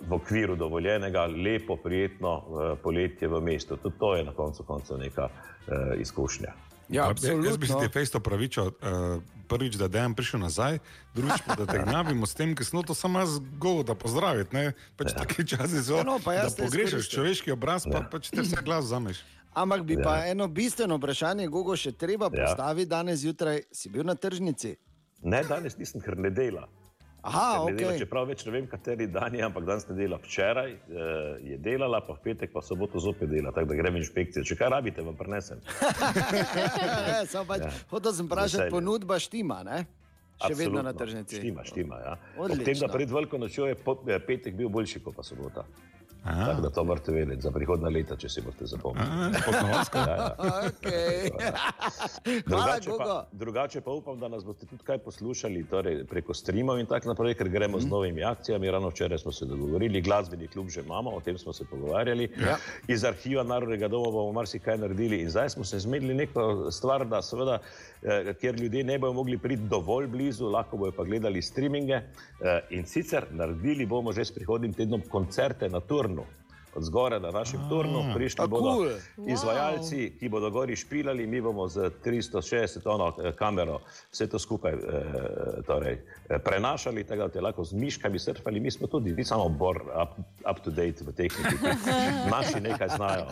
v okviru dovoljenega, lepo, prijetno eh, poletje v mestu. Tudi to je na koncu konca neka eh, izkušnja. Ja, Jaz bi se absolutno. ti fejsto pravičil, uh, prvič, da dejem prišel nazaj, drugič pa, da te gnjavimo s tem, ker smo to samo jaz gov, da pozdraviti. Ne? Pač ja. Taki časi so, Ja, no, pa da jaz te pogrešaš izkoristim. človeški obraz, pa Ja. pač te vse glas zameš. Ampak bi ja. pa eno bistveno vprašanje, Gogo, še treba Ja. postaviti danes zjutraj. Si bil na tržnici? Ne, danes nisem, ker ne dela. Aha, ne dela, čeprav več ne vem, kateri dan je, ampak danes ne dela. Včeraj eh, je delala, pa v petek, pa soboto zopet dela, tako da grem inšpekcijo. Če kaj rabite, vam prenesem. ne, samo pač, ja. Hotel sem vprašati, ponudba štima, ne? Še vedno na Absolutno. tržnici. Štima, štima. Ja. Ob Odlično. tem, da pred veliko nočjo je eh, petek bil boljši kot pa sobota. A. Tako da to morate vedeti za prihodna leta, če si boste zapomnili. Podnovasko. Ja, ja. Okay. Hvala, Drugače Gogo. pa, drugače pa upam, da nas boste tudi kaj poslušali torej preko streamov in tako naprej, ker gremo z novimi akcijami. Ravno včeraj smo se dogovorili, glasbeni klub že imamo, o tem smo se pogovarjali. Ja. Iz arhiva Narodnega doma bomo marsikaj naredili in zdaj smo se zmedili neko stvar, da seveda, eh, ker ljudje ne bodo mogli priti dovolj blizu, lahko bodo pa gledali streaminge. Eh, in sicer naredili bomo že s prihodnim tednom koncerte na turnu. Od zgoraj na našem turnu prišli A, bodo cool. izvajalci, ki bodo gori špilali, mi bomo z 360 ono eh, kamero vse to skupaj eh, torej, prenašali, tako da te lahko z miškami surfali. Mi smo tudi, ni samo bor up, up to date v tehniki, naši nekaj znajo.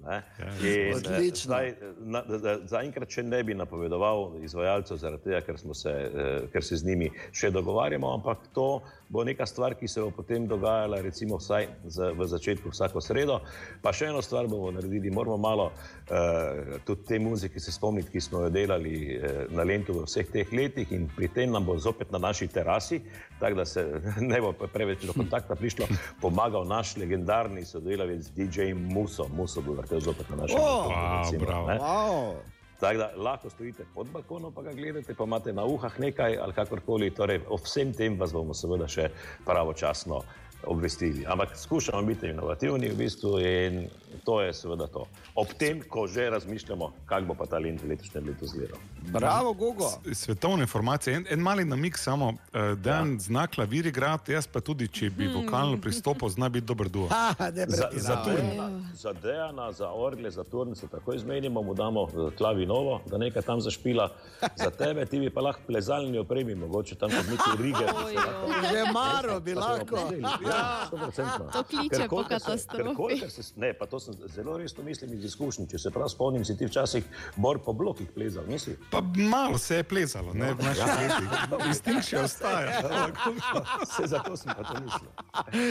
Ne? In, eh, zaenkrat še ne bi napovedoval izvajalcev, zaradi tega, ker, smo se, eh, ker se z njimi še dogovarjamo, ampak to bo neka stvar, ki se bo potem dogajala, recimo vsaj za, v začetku vsako sredo. Pa še eno stvar bomo naredili, moramo malo eh, tudi te muzike se spomniti, ki smo jo delali eh, na Lentu v vseh teh letih in pri tem nam bo zopet na naši terasi, tako da se ne bo preveč do kontakta prišlo, pomagal naš legendarni sodelavec DJ Muso. Muso bo vrtel zopet na našem O, balkonu. Tako da lahko stojite pod balkonom, pa ga gledate, pa imate na uhah nekaj ali kakorkoli. Torej, o vsem tem vas bomo seveda še pravočasno obvestili. Ampak skušamo biti inovativni v bistvu in to je seveda to. Ob tem, ko že razmišljamo, kako bo pa ta lent letošnje leto izgledal. Bravo, Gogo. Svetovne informacije. En, en mali namik samo, uh, da en ja. znak klavir igrati, jaz pa tudi, če bi vokalno pristopil, zna biti dober duo. Ha, Za, za, turn, za Dejana, za Orgle, za Turn se takoj zmenimo, mu damo eh, klavinovo, da nekaj tam zašpila. Za tebe, ti bi pa lahko plezalni opremi, mogoče tam kot neki rige. Že maro bi lahko. Ja, 100%. To kliče po katastrofi. Ne, pa to sem zelo resno mislim iz izkušenj. Če se prav spomnim, si ti včasih bor po blokih plezal, nisi? Pa malo se je plezalo, ne v naših letih. Instinkt še ostaja. Se zato sem pa to mislil.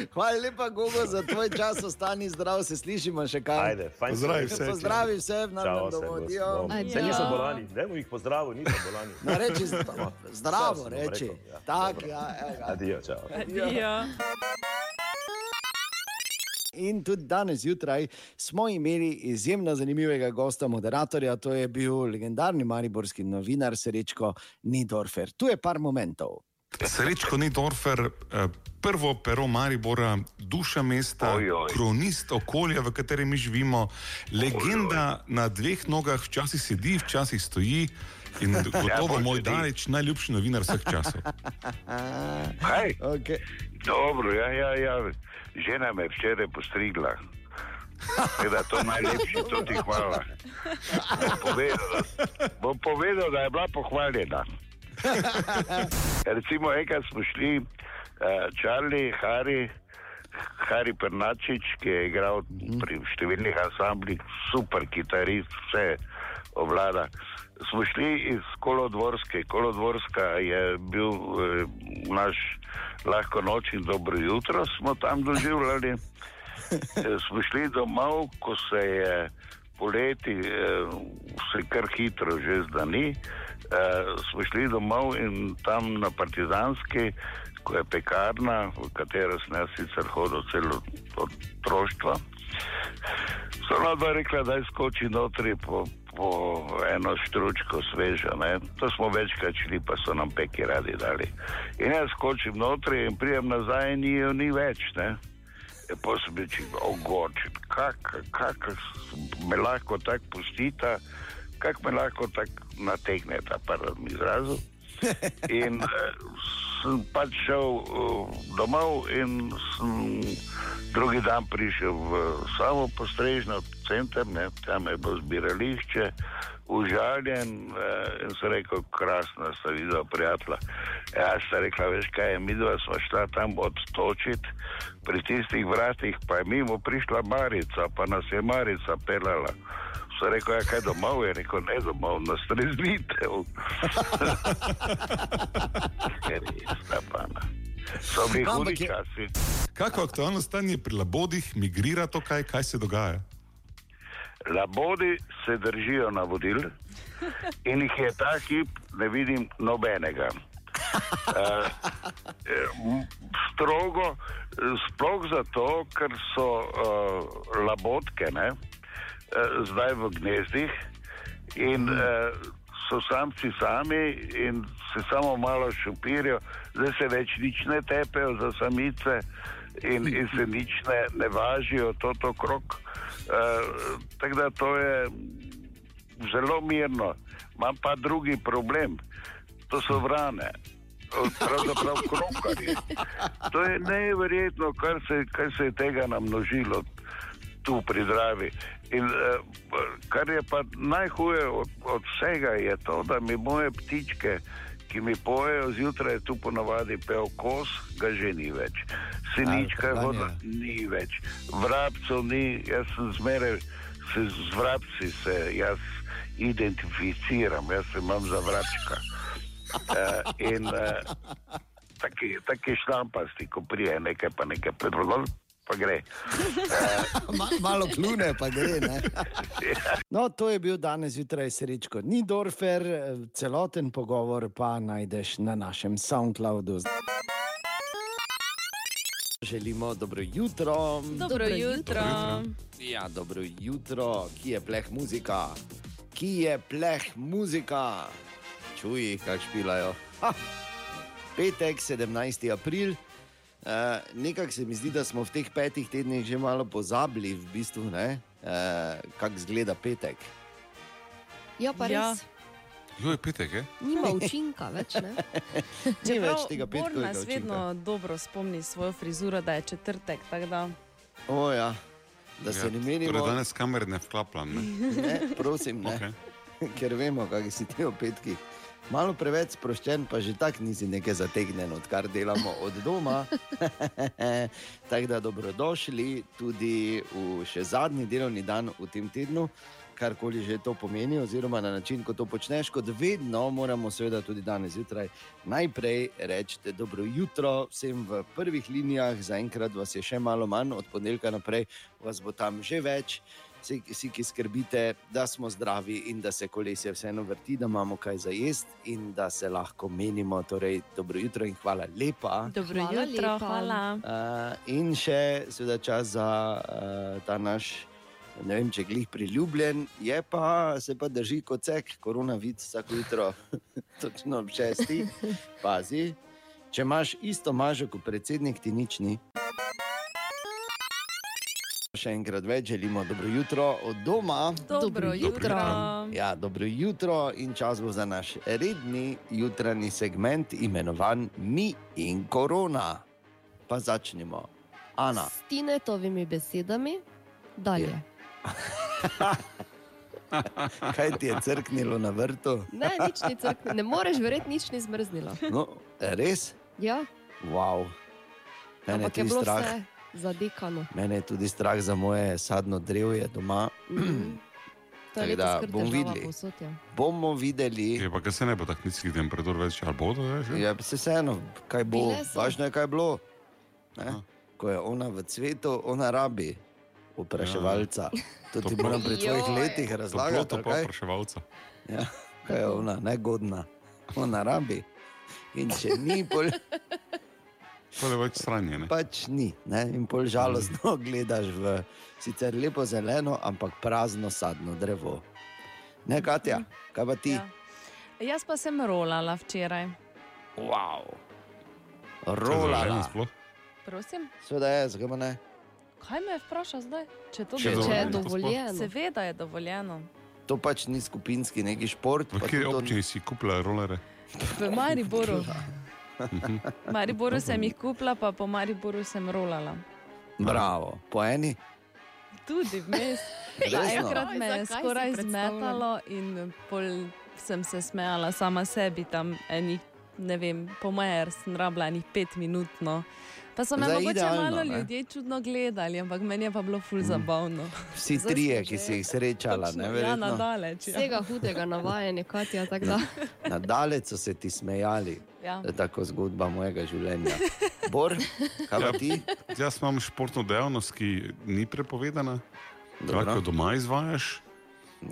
Hvala lepa, Gogo, za tvoj čas. Ostani zdrav, se slišimo še kaj. Ajde, fajn. Pozdravi se- vse. Pozdravi vse v našem se domu. No, Adijo. Saj niso bolani, dajmo jih pozdraviti, niso bolani. No, reči zdravo, zdravo reči. rekel, ja. Tak, ja, evo ga. Adijo, čau. Adijo. In tudi danes zjutraj smo imeli izjemno zanimivega gosta, moderatorja, to je bil legendarni mariborski novinar Srečko Nidorfer. Tu je par momentov. Srečko Nidorfer, eh, prvo pero Maribora, duša mesta, Oj, oj. kronist okolja, v katerem mi živimo, legenda na dveh nogah, včasih sedi, včasih stoji in gotovo bolj moj daleč najljubši novinar vseh časov. Kaj? Okay. Dobro, ja, ja, ja. Žena me včeraj postrigla. Tako Da, to je najlepše, to ti hvala. Bom povedal, bom povedal, da je bila pohvaljena. Recimo, enkrat smo šli, uh, Charlie, Harry, Harry Pernačič, ki je igral pri številnih ansamblih, super kitarist, vse obvlada. Smo šli iz Kolodvorske. Kolodvorska je bil eh, naš lahko noč in dobro jutro, smo tam doživljali. Eh, smo šli domov, ko se je poleti, eh, se kar hitro že zdani. Eh, smo šli domov in tam na Partizanski, ko je pekarna, v katero jaz sicer hodil celo od otroštva. So ona dva rekla, da je skoči po, po eno štručko sveža. Ne? To smo večkrat šli, pa so nam peki radi dali. In jaz skočim notri in prijem nazaj in jo ni več. Ne? Je posebej ogočen, kako kak, me lahko tako pustita, kako me lahko tako nategneta, prvem izrazu. In eh, sem pač šel eh, domov in sem drugi dan prišel v samo postrežno center, ne, tam je bilo zbirališče, užaljen eh, in sem rekel, krasna sta videla prijatelja. Ja, sta rekla, veš kaj, mi dva smo šla tam odtočiti, pri tistih vratih pa je mimo prišla Marica, pa nas je Marica pelala. Sem rekel, ja, kaj domov je, rekel, ne domov, na streznitev. Ker je stapana. So bili hudi časi. Kako aktualno stanje pri labodih, migrira to kaj, kaj se dogaja? Labodi se držijo navodil in jih je ta hip, ne vidim nobenega. M, Strogo, sploh zato, ker so uh, labotke ne, zdaj v gnezdih in uh, so samci sami in se samo malo šupirijo, zdaj se več nič ne tepejo za samice in, in se nič ne, ne važijo tot okrog. Uh, tako da to je zelo mirno. Imam pa drugi problem, to so vrane. Pravzaprav krokarji. To je neverjetno, kar se, kar se je tega namnožilo tu pri Dravi. In uh, kar je pa najhuje od, od vsega, je to, da mi moje ptičke, ki mi pojejo zjutraj, tu ponavadi pejo kos, ga že ni več. Sinička je voda, ni več. Vrabcev ni, jaz sem zmeraj se z vrabci se jaz identificiram, jaz se imam za vrabčka. Uh, in uh, taki, taki šlampasti, ko prije nekaj, pa nekaj predvodol, pa gre. Ma, malo kljune, pa gre. Ne? No, to je bil danes zjutraj srečko. Ni Dorfer, celoten pogovor pa najdeš na našem SoundCloudu. Želimo dobro jutro. Dobro jutro. Ja, dobro jutro, ki je pleh muzika, ki je pleh muzika. Čuji, kaj špilajo. Ha! Petek, 17. april. Uh, Nekako se mi zdi, da smo v teh petih tednih že malo pozabili, v bistvu, uh, kako izgleda petek. Ja, pa Ja. res. Jo, je petek, je? Nima učinka več. Ne? Ni več tega Bor petkovega nas vedno dobro spomni svojo frizuro, da je četrtek. Da... O, ja. Da se ne menimo. Torej, danes kamer ne vklapljam. Ne? Ne, prosim, ne. Okay. ker vemo, kako si ti v petki. Malo preveč sproščen, pa že tako nisi nekaj zategnjen, odkar delamo od doma. tako da dobrodošli tudi v še zadnji delovni dan v tem tednu, karkoli že to pomeni, oziroma na način, ko to počneš, kot vedno, moramo seveda tudi danes zjutraj najprej reči dobro jutro vsem v prvih linijah, zaenkrat vas je še malo manj, od ponedeljka naprej vas bo tam že več. Vsi, vsi, ki skrbite, da smo zdravi in da se kolesje vseeno vrti, da imamo kaj za jesti in da se lahko menimo. Torej, dobro jutro in hvala lepa. Dobro Hvala jutro, lepa. hvala. Uh, in še seveda čas za uh, ta naš, ne vem, če glih priljubljen, je pa se pa drži kot cek, koronavirus vsako jutro, točno ob šestih. Pazi, če imaš isto mažo kot predsednik, ti nič ni. Še enkrat več želimo dobro jutro od doma. Dobro jutro. Ja, dobro jutro in čas bo za naš redni jutranji segment, imenovan Mi in Korona. Pa začnemo. Ana, S Tinetovimi besedami, dalje. kaj ti je crknilo na vrtu? Ne, nič ni crknilo, ne moreš verjeti, nič ni zmrznilo. No, res? Ja, Wow. Mene je ampak je tudi bilo strah. vse zadekano. Mene je tudi strah za moje sadno drevje doma. To je Tako da bomo videli. povsod, ja. Bomo videli. Je pa, ker se ne bo tako nizkih temperatur več, ali bodo več? Ja, se vseeno, kaj bo. Važno je, kaj je bilo. Ko je ona v cvetu, ona rabi opraševalca. To ti moram pri tvojih letih razlagati. Ali pa kaj? vpraševalca. Ja, kaj je ona, negodna, ona rabi. In če ni, pol, To je več sranje. Ne? pač ni. Ne? In pol žalostno gledaš v sicer lepo zeleno, ampak prazno sadno drevo. Ne, Katja, kaj pa ti? Ja. Jaz pa sem rolala včeraj. Wow. Rolala. Prosim, Sveda je, zakaj ne? kaj me je vprašal zdaj? Če to Če je Če je dovoljeno. Seveda je dovoljeno. To pač ni skupinski neki šport. V kateri to- občini si kupila rolere? V Mariboru. V Mariboru sem jih kupila, pa po Mariboru sem rolala. Bravo, po eni. Tudi vmes. Resno? Enkrat me je skoraj zmetalo in pol sem se smejala sama sebi tam enih, ne vem, po mojem, sem rabila enih pet minut. No. Pa so me Zdaj mogoče idealno, malo ne? ljudje čudno gledali, ampak meni je pa bilo ful zabavno. Vsi Zdaj trije, ki si jih srečala, Točno, ne Ja, verjetno. nadaleč. Ja. Vsega hudega navajanja, Katja, tako da. Na daleč so se ti smejali. Ja. To je tako zgodba mojega življenja. Bor, kaj pa ti? Jaz imam športno dejavnost, ki ni prepovedana, lahko doma izvajaš.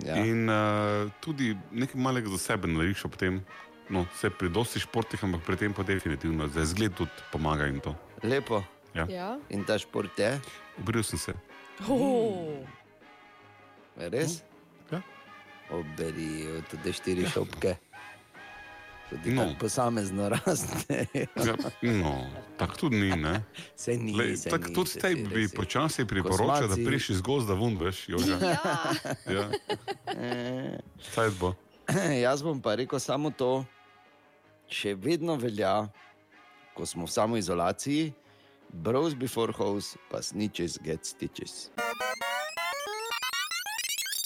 Ja. In uh, tudi nekaj malega za sebe narediš ob tem. No, se pri dosti športih, ampak pri tem pa definitivno, za izgled tudi pomaga in to. Lepo. Ja. Ja. In ta šport je? Ubril sem se. Oh. Res? Ja. Oberi tudi štiri šopke. Tudi No. no. posamezno raste. Ja, no, tako tudi ni. Ne? Se ni, Lej, se tak, ni, tudi se tej ni, bi počasi priporočal, da Kosmaci. prišli z gozda ven, veš, Joža. Ja. Saj bo. Jaz bom pa rekel samo to, še vedno velja, ko smo v samoizolaciji, bros before house, pa snitches get stitches.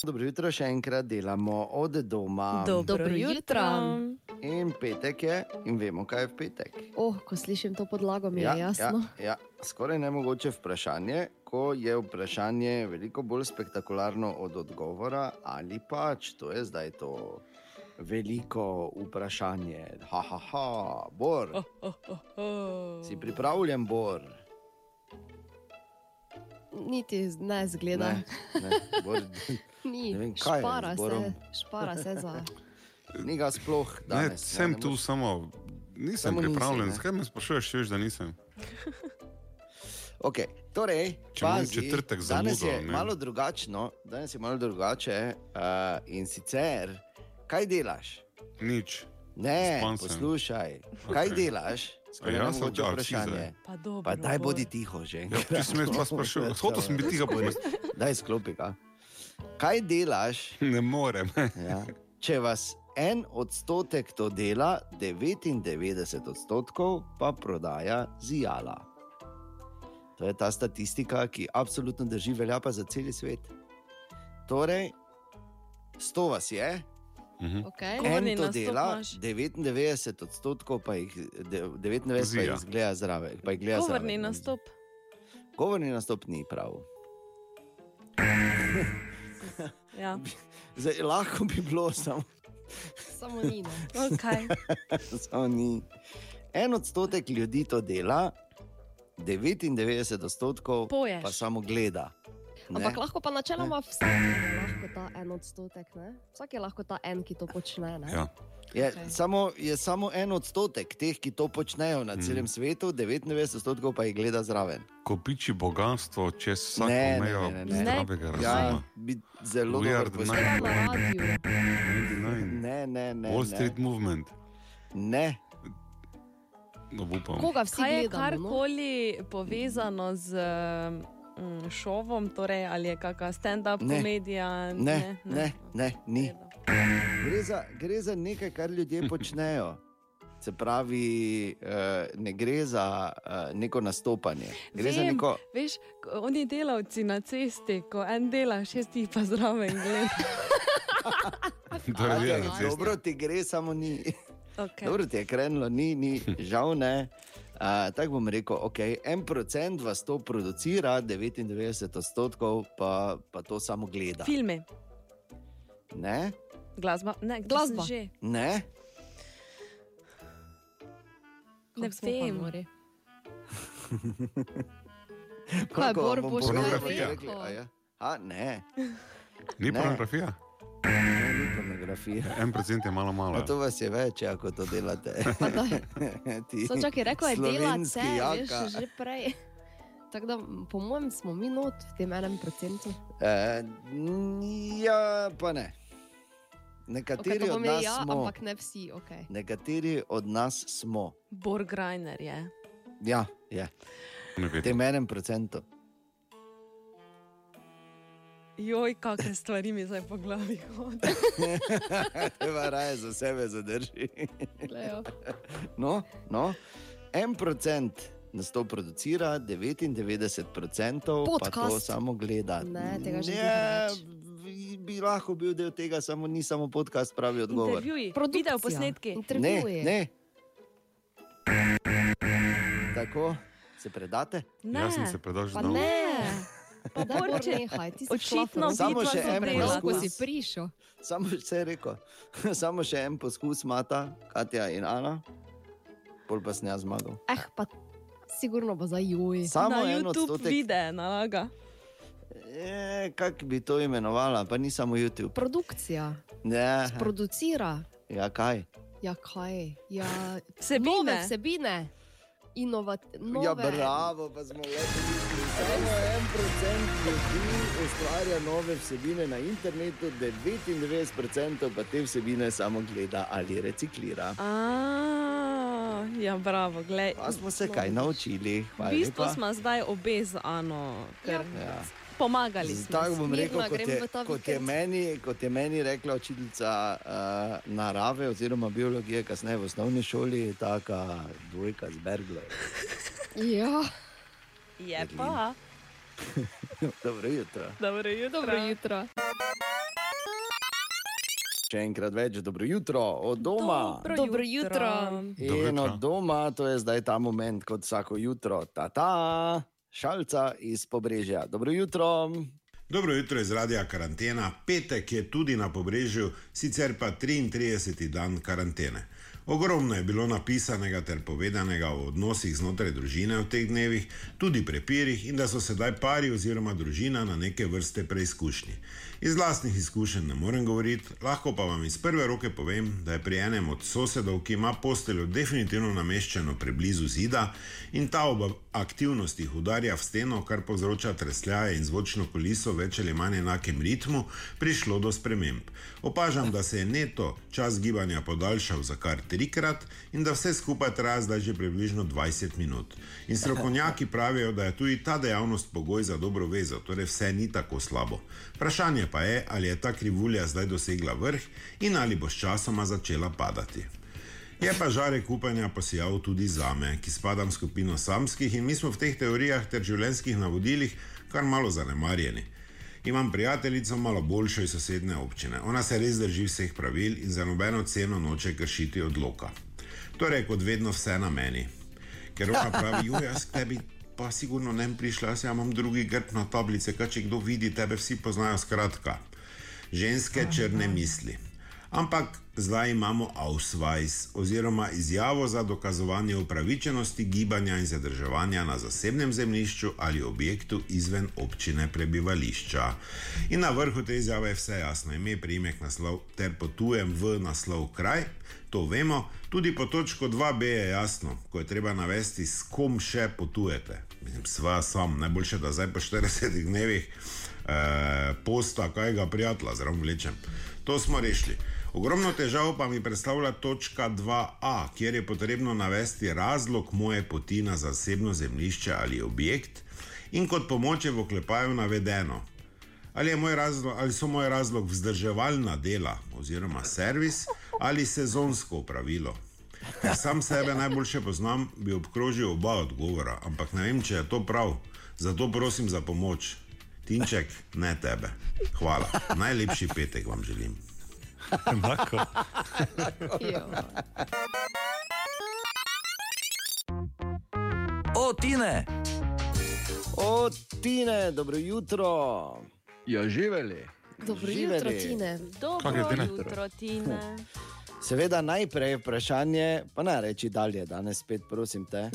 Dobro jutro, še enkrat delamo od doma. Dobro Dobro jutro. jutro. In petek je, in vemo, kaj je v petek. Oh, ko slišim to podlago, mi je jasno. Ja, ja. Skoraj nemogoče vprašanje, ko je vprašanje veliko bolj spektakularno od odgovora, ali pač to je zdaj to veliko vprašanje. Ha, ha, ha, Bor, Oh, oh, oh, oh. si pripravljen, Bor? Niti ne zgleda. Ne, ne, Bor, Ni, Ne vem, kaj je špara z Borom. se, špara se za. ni ga sploh. Ne, Danes, sem ne, ne tu boš- samo, nisem Samo nisi, pripravljen. ne. Zakaj me sprašuješ, če veš, da nisem? Okay, torej, Če pazi, četrtek danes zamudo, je ne. malo drugačno, danes je malo drugače. Uh, in sicer, kaj delaš? Nič. Ne, Span sem. poslušaj, kaj Okej. delaš? Skoraj A ja, ja, vsi vprašanje. Pa dobro. Pa daj bodi tiho že. Ja, ti si me pa sprašujem, hotel sem biti tiho, pa me- Daj sklopi ga. Kaj delaš, ne morem. ja, če vas en odstotek to dela, 99 odstotkov pa prodaja zijala? To je ta statistika, ki absolutno drži, velja pa za cel svet. Torej, 100 vas je, Mhm. Okay. Govorni en to dela, imaš. 99 odstotkov pa jih, de- 99 pa Zija. pa jih gleda Govorni zraven. nastop. Govorni nastop ni prav. Ja. Zdaj, lahko bi bilo, samo, Samo ni. No. Okay. samo ni. En odstotek ljudi to dela, 99 odstotkov Poješ. pa samo gleda. Ne? Ampak lahko pa načeloma vsak je lahko ta en odstotek. Ne? Vsak je lahko ta en, ki to počne. Ne? Ja. Je, Okej. samo, je samo en odstotek teh, ki to počnejo na celem svetu, 99 odstotkov pa jih gleda zraven. Kopiči bogatstvo čez vsako Ne, ne, mejo ne, ne, ne. zdravega Ja, razuma. bi zelo We are dobro. 99. Ne, ne, ne. Wall ne. Street Movement. Ne, No. Koga vsi Kaj je gledamo? No? karkoli povezano z mm, šovom, torej ali je kakšna stand-up Ne. komedija? ne, ne, ne, ni. Gre za, gre za nekaj, kar ljudje počnejo. Se pravi, eh, ne gre za eh, neko nastopanje. Gre za Vem, neko. Veš, oni delavci na cesti, ko en dela, šestih pa zraven gleda. Na cesti. dobro ti gre, samo ni. Okay. Dobro ti je krenilo, ni, ni žal ne. Uh, Tako bom rekel, okay, en procent vas to producira, 99 odstotkov pa, pa to samo gleda. Filmi, Ne, glasba, ne, Glasba. Že. ne, Ne vem. Koliko je Bor boš kaj rekel? ja? A, ne, Ni Ne. pornografija. ne, ni pornografija. En procent je malo malo. No, to vas je več, ako to delate. Pa Sam čakaj, rekel je delati, slovenski veš, jaka. že prej. Tako da, po mojem, smo mi not v tem enem procentu. Eh, ja, pa ne. Okay, Nekateri to od nas ja, smo. ampak ne vsi. Okay. Nekateri od nas smo. Borg Reiner je. Ja, je. Ne V vem. tem enem procentu. Joj, kakšne stvari mi zdaj po glavi hodijo. Treba raje za sebe zadrži. Glejo. No, no. En procent nas to producira, 99 procentov pa to Podcast. samo gleda. Ne, tega že Ne, bi, bi lahko bil del tega, samo ni samo podcast, pravi odgovor. Produkcija. video posnetki. Ne, ne. Tako se predate. Ne, Jaz sem se predal že Pa dolgo. Borče, Bor, nehaj, ti si očitno Samo še en poskus. si prišel. Samo še rekel, samo še en poskus imata, Katja in Ana, pol pa sem jaz zmagal. Eh, pa sigurno bo za juj. Samo na en YouTube odstotek. videe nalaga. E, Kako bi to imenovala, pa ni samo YouTube. Produkcija, Ne, producira. ja, kaj? Ja, kaj? Ja, Vsebine. nove vsebine. Inovativne. Ja, bravo, pa smo le rekli. Samo en procent ljudi ustvarja nove vsebine na internetu, 99% pa te vsebine samo gleda ali reciklira. A, ja, bravo, glej. Pa smo se kaj naučili. V Hvala bistvu lepa. smo zdaj obe z Ano, ker Ja. Pomagali smo. Tako bom rekel, kot je, ta kot, je meni, kot je meni rekla učiteljica uh, narave oziroma biologije, kasneje v osnovni šoli, taka dvojka z Berglom. Ja, Je pa. Dobro jutro. Dobro jutro. dobro jutro. Še enkrat več, dobro jutro od doma. Dobro, Dobro jutro. Dobro In jutro. od doma, to je zdaj ta moment, kot vsako jutro, ta ta, šalca iz pobrežja. Dobro jutro. Dobro jutro iz radia karantena. Petek je tudi na pobrežju, sicer pa 33. dan karantene. Ogromno je bilo napisanega ter povedanega o odnosih znotraj družine v teh dnevih, tudi prepirih in da so sedaj pari oziroma družina na neke vrste preizkušnji. Iz vlastnih izkušenj ne morem govoriti, lahko pa vam iz prve roke povem, da je pri enem od sosedov, ki ima posteljo definitivno nameščeno preblizu zida in ta ob aktivnostih udarja v steno, kar povzroča tresljaje in zvočno koliso v več ali manj enakem ritmu, prišlo do sprememb. Opažam, da se je neto čas gibanja podaljšal za kar trikrat in da vse skupaj traja zdaj že približno 20 minut. In strokovnjaki pravijo, da je tudi ta dejavnost pogoj za dobro vezo, torej vse ni tako slabo. Vprašanje pa je, ali je ta krivulja zdaj dosegla vrh in ali bo sčasoma začela padati. Je pa žarek upanja posijal tudi za me, ki spadam skupino samskih in mi smo v teh teorijah ter življenjskih navodilih kar malo zanemarjeni. Imam prijateljico malo boljšo iz sosednje občine. Ona se res drži vseh pravil in za nobeno ceno noče kršiti odloka. Torej, kot vedno, vse na meni. Ker ona pravi, jo jaz k tebi pa sigurno ne bi prišla, jaz ja imam drugi grb na tablice, kaj če kdo vidi, tebe vsi poznajo skratka. Ženske črne misli. Ampak zdaj imamo Ausweis oziroma izjavo za dokazovanje upravičenosti gibanja in zadrževanja na zasebnem zemljišču ali objektu izven občine prebivališča. In na vrhu te izjave je vse jasno, ime, priimek, naslov ter potujem v naslov kraj. To vemo, tudi po točko 2b je jasno, ko je treba navesti, s kom še potujete. Mislim, sva sam, najboljše, da zdaj po 40 dnevih eh, posta kajega prijatelja zraven vlečem. To smo rešili. Ogromno težav pa mi predstavlja točka 2a, kjer je potrebno navesti razlog moje poti na zasebno zemljišče ali objekt in kot pomoč je v oklepaju navedeno. Ali, moj razlog, ali so moj razlog vzdrževalna dela oziroma servis ali sezonsko upravilo. Ker sam sebe najboljše poznam, bi obkrožil oba odgovora, ampak ne vem, če je to prav. Zato prosim za pomoč. Tinček, ne tebe. Hvala. Najlepši petek vam želim. Enako. Jo. O, Tine! O, Tine, dobro jutro. Ja, živeli. Dobro Živeli. jutro, Tine. Dobro Tine? jutro, Tine. Seveda najprej vprašanje, pa ne reči dalje, danes spet prosim te.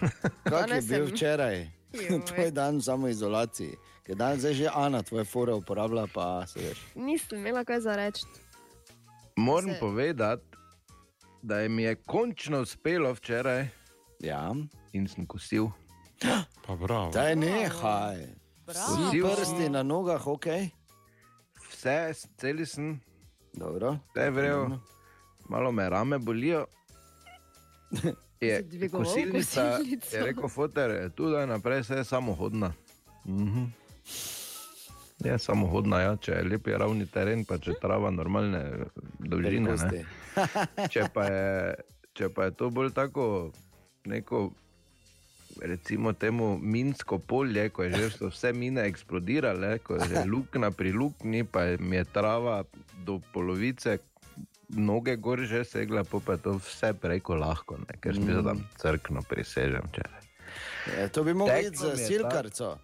Kak je bil sem- včeraj? Tvoj dan v samoizolaciji. Ker danes že Ana tvoje fore uporablja, pa se veš. Nisem imela kaj za reči. Moram Se- povedati, da je mi je končno uspelo včeraj Ja, in sem kosil. Pa bravo. daj nehaj. Bravo. Vsi prsti na nogah, ok. Vse, celi sem, Dobro. vse je vrel, malo me rame bolijo. Je, kosilnica kosilnico? je rekel, fotor, tu da naprej vse je samohodna. Mhm. Je samohodna, ja, če je lep je ravni teren, pa če trava normalne dolžine. Ne. Če pa, je, če pa je to bolj tako neko, recimo temu minsko polje, ko je že vse mine eksplodirale, ko je luknja pri luknji, pa je, trava do polovice. Noge gor že segla, pa je to vse preko lahko, ne? ker sem mm. tam crkno prisežem. Ja, to bi mogel iti za silkarco.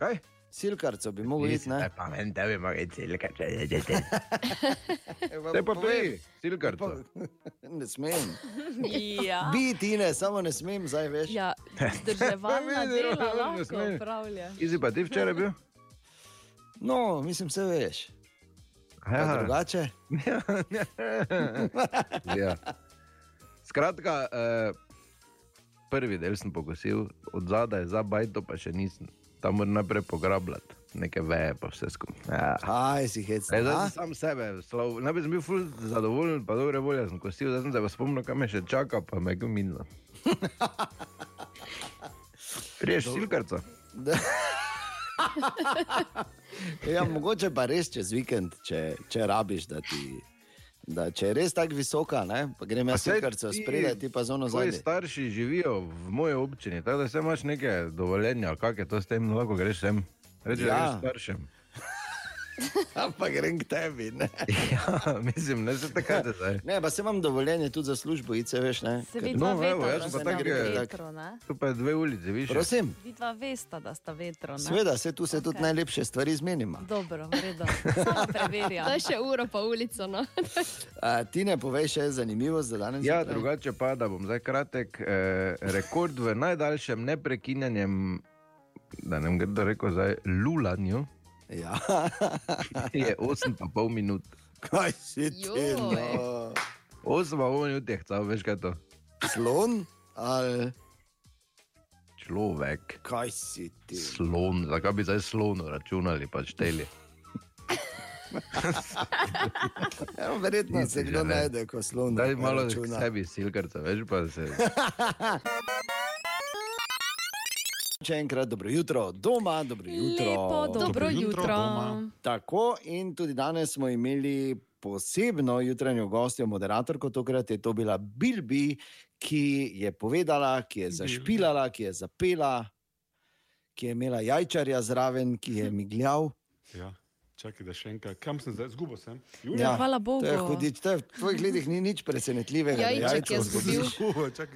Kaj? Silkarco bi mogel iti, ne? Pa meni tebi ima reči, cilka, če je že te. Pa pej, silkarco. Ne smem. Ja. Bi ti ne, samo ne smem, zdaj veš. Ja, vzdrževalna Vidi, dela lahko upravlja. Ki si pa ti včeraj bil? No, mislim, se veš. Ja, drugače. ja. Skratka, eh, prvi del sem pokosil, od zadaj za bajto pa še nisem. Tam moram najprej pograbljati, neke veje pa vse skupaj. Ja. Aj, si hec. E, zdaj sam sebe, slov. najprej sem bil ful zadovoljen, pa dobre volje sem kosil, zdaj sem se spomnil, kam me še čaka, pa me je minilo. Priješ silkarca. Ja, mogoče pa res čez vikend, če, če rabiš, da ti. Da, če je res tako visoka, ne, pa grem jaz kar se ti- spredaj, ti pa zono zadaj. starši živijo v moji občini, tako da se imaš neke dovoljenja, kak je to s tem, lahko greš sem. Reči, Ja. staršem. Pa grem k tebi. Ne, Ja, mislim, ne se takaj zdaj. ne pa se imam dovoljenje tudi za službo, ice veš. Ne, Se vidva No, veta, evo, jaz da pa gre- vetro? Tu pa je dve ulici, viš. Prosim, Vidva vesta, da sta vetro, ne? seveda se tu se tudi Okej. najlepše stvari zmenimo. Dobro, v redu. Samo preverjam. Daj še uro pa ulico. No. A, ti ne poveš še zanimivo za danes? Ja, zjutraj? drugače pa, da bom zdaj kratek, eh, rekord v najdaljšem neprekinjanjem, da ne bom grdo rekel, zdaj lulanju, Ja. je 8,5 minut. Kaj si ti? No? 8,5 minut je hcal, veš kaj to? Slon ali Človek, kaj si ti? slon, zakaj bi zdaj slono računali, pač šteli. Ja, verjetno se kdo ne. najde, ko slon. Daj malo računa. sebi silkarca, veš pa se. Še enkrat dobro jutro doma, dobro jutro. Lepo, dobro Dobro jutro, jutro. doma. Tako in tudi danes smo imeli posebno jutranjo gostjo, moderatorko, tokrat je to bila Bilbi, ki je povedala, ki je zašpilala, ki je zapela, ki je imela jajčarja zraven, ki je migljal. Ja. Čakaj, da še enkrat. Kam sem zdaj? Zgubo sem. Ja, hvala Bogu. To je hudič, to je, v tvojih letih ni nič presenetljivega. da Jajček je zgubil.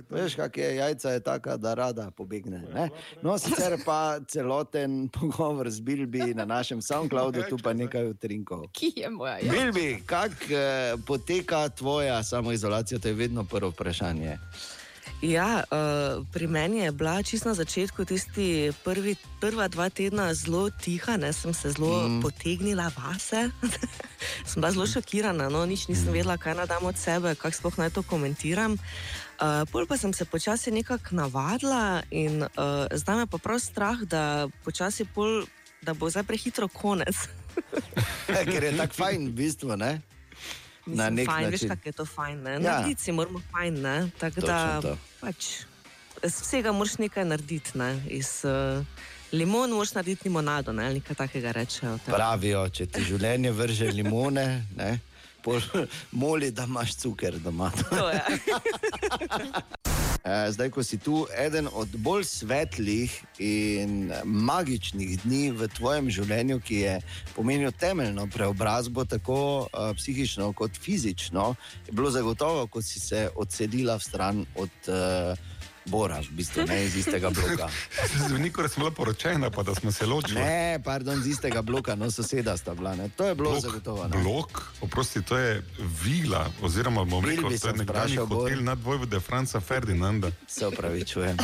Veš, kak je jajca, je taka, da rada pobegne. Ne? No, sicer pa celoten pogovor z Bilbi na našem SoundCloudu, tu pa nekaj utrinkov. Ki je moja jajca? Bilbi, kako eh, poteka tvoja samoizolacija? To je vedno prvo vprašanje. Ja, uh, pri meni je bila čisto na začetku tisti prvi, prva dva tedna zelo tiha, ne sem se zelo mm. potegnila vase. sem bila zelo šokirana, no, nič nisem vedela, kaj naj dam od sebe, kako sploh naj to komentiram. Uh, pol pa sem se počasi nekako navadila in uh, zdaj me pa prav strah, da počasi pol, da bo zdaj prehitro konec. Ker je tako fajn, v bistvu. Ne? Na Mislim, nek fajn, veš, način. kako je to fajn. Ne? Ja. Narediti si moramo fajn, ne? tako da to. pač, iz vsega moraš nekaj narediti. Ne? Iz uh, limon moraš narediti limonado, ne? ali nekaj takega rečejo. Tako. Pravijo, če ti življenje vrže limone, ne? pol moli, da imaš cuker doma. To je. Eh, Zdaj, ko si tu, eden od bolj svetlih in magičnih dni v tvojem življenju, ki je pomenil temeljno preobrazbo, tako uh, psihično kot fizično, je bilo zagotovo, ko si se odselila v stran od uh, Bora, v bistvu ne iz istega bloka. Da smo bila poročena, pa da smo se ločili. Ne, pardon, z istega bloka, no, soseda sta bila. Ne. To je bilo Blok, zagotovo. Ne. blok, oprosti, to je vila, oziroma bom rekel, to je nekdanji hotel nad vojvode Franca Ferdinanda. Se upravičujem.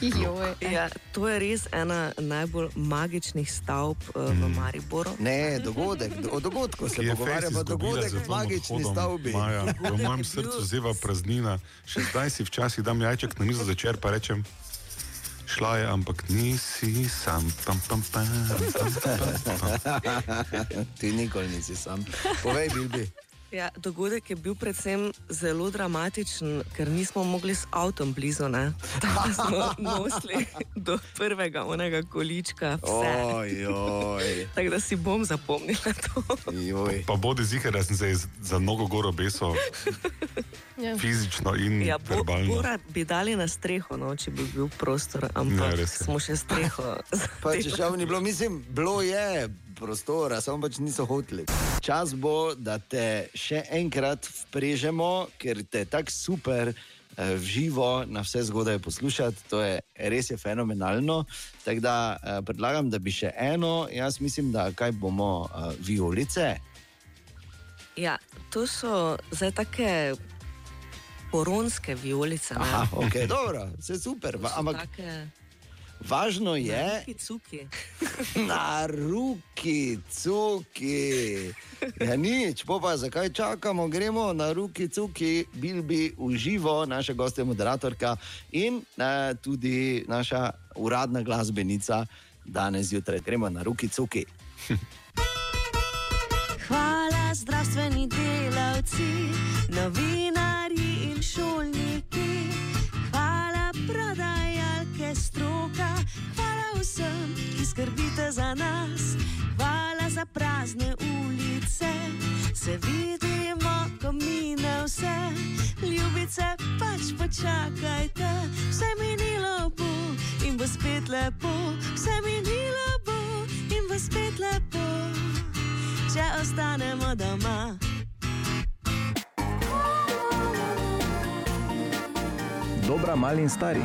Joj. Ja, to je res ena najbolj magičnih stavb uh, v Mariboru. Ne, dogodek, do, o dogodku se pogovarjamo, dogodek z v magični stavbi. Maja, v mojem srcu zeva praznina. Še zdaj si včasih dam jajček na mizo začer, pa rečem. Šla je, ampak nisi sam. Pam, pam, pam, pam, pam, pam. Ti nikoli nisi sam. Povej, Bilbi. Ja, dogodek je bil predvsem zelo dramatičen, ker nismo mogli s avtom blizu. ne. Tako smo nosili do prvega onega količka. Vse. Ojoj, Tako da si bom zapomnila to. joj. Pa bodi ziger, da sem se za mnogo gor obesil, Ja. fizično in Ja, bo, verbalno. Bora bi dali na streho, no, če bi bil prostor, Ne, ampak je. smo še streho. Pa če šel ni bilo, mislim, bilo je prostora, samo pač niso hoteli. Čas bo, da te še enkrat vprežemo, ker te je tako super. eh, V živo na vse zgodaj poslušati, to je res je fenomenalno. Tako da eh, predlagam, da bi še eno, jaz mislim, da kaj bomo uh, violice. Ja, to so zdaj take koronske violice. ne. Aha, ok, dobro, vse super. Ampak take, Važno je, na ruki, cuki. Ja, nič, po pa zakaj čakamo, gremo na ruki, cuki, bil bi uživo, naša gostja, moderatorka in eh, tudi naša uradna glasbenica danes zjutraj. Gremo na ruki, cuki. Hvala zdravstveni delavci, novinari in šolniki. Hvala prodajalke stroka, hvala vsem, ki skrbite za nas. Hvala za prazne ulice, se vidimo, ko mine vse. Ljubice, pač počakajte, vse minilo bo in bo spet lepo. Vse minilo bo in bo spet lepo če ostanemo doma. Dobra, mali in stari.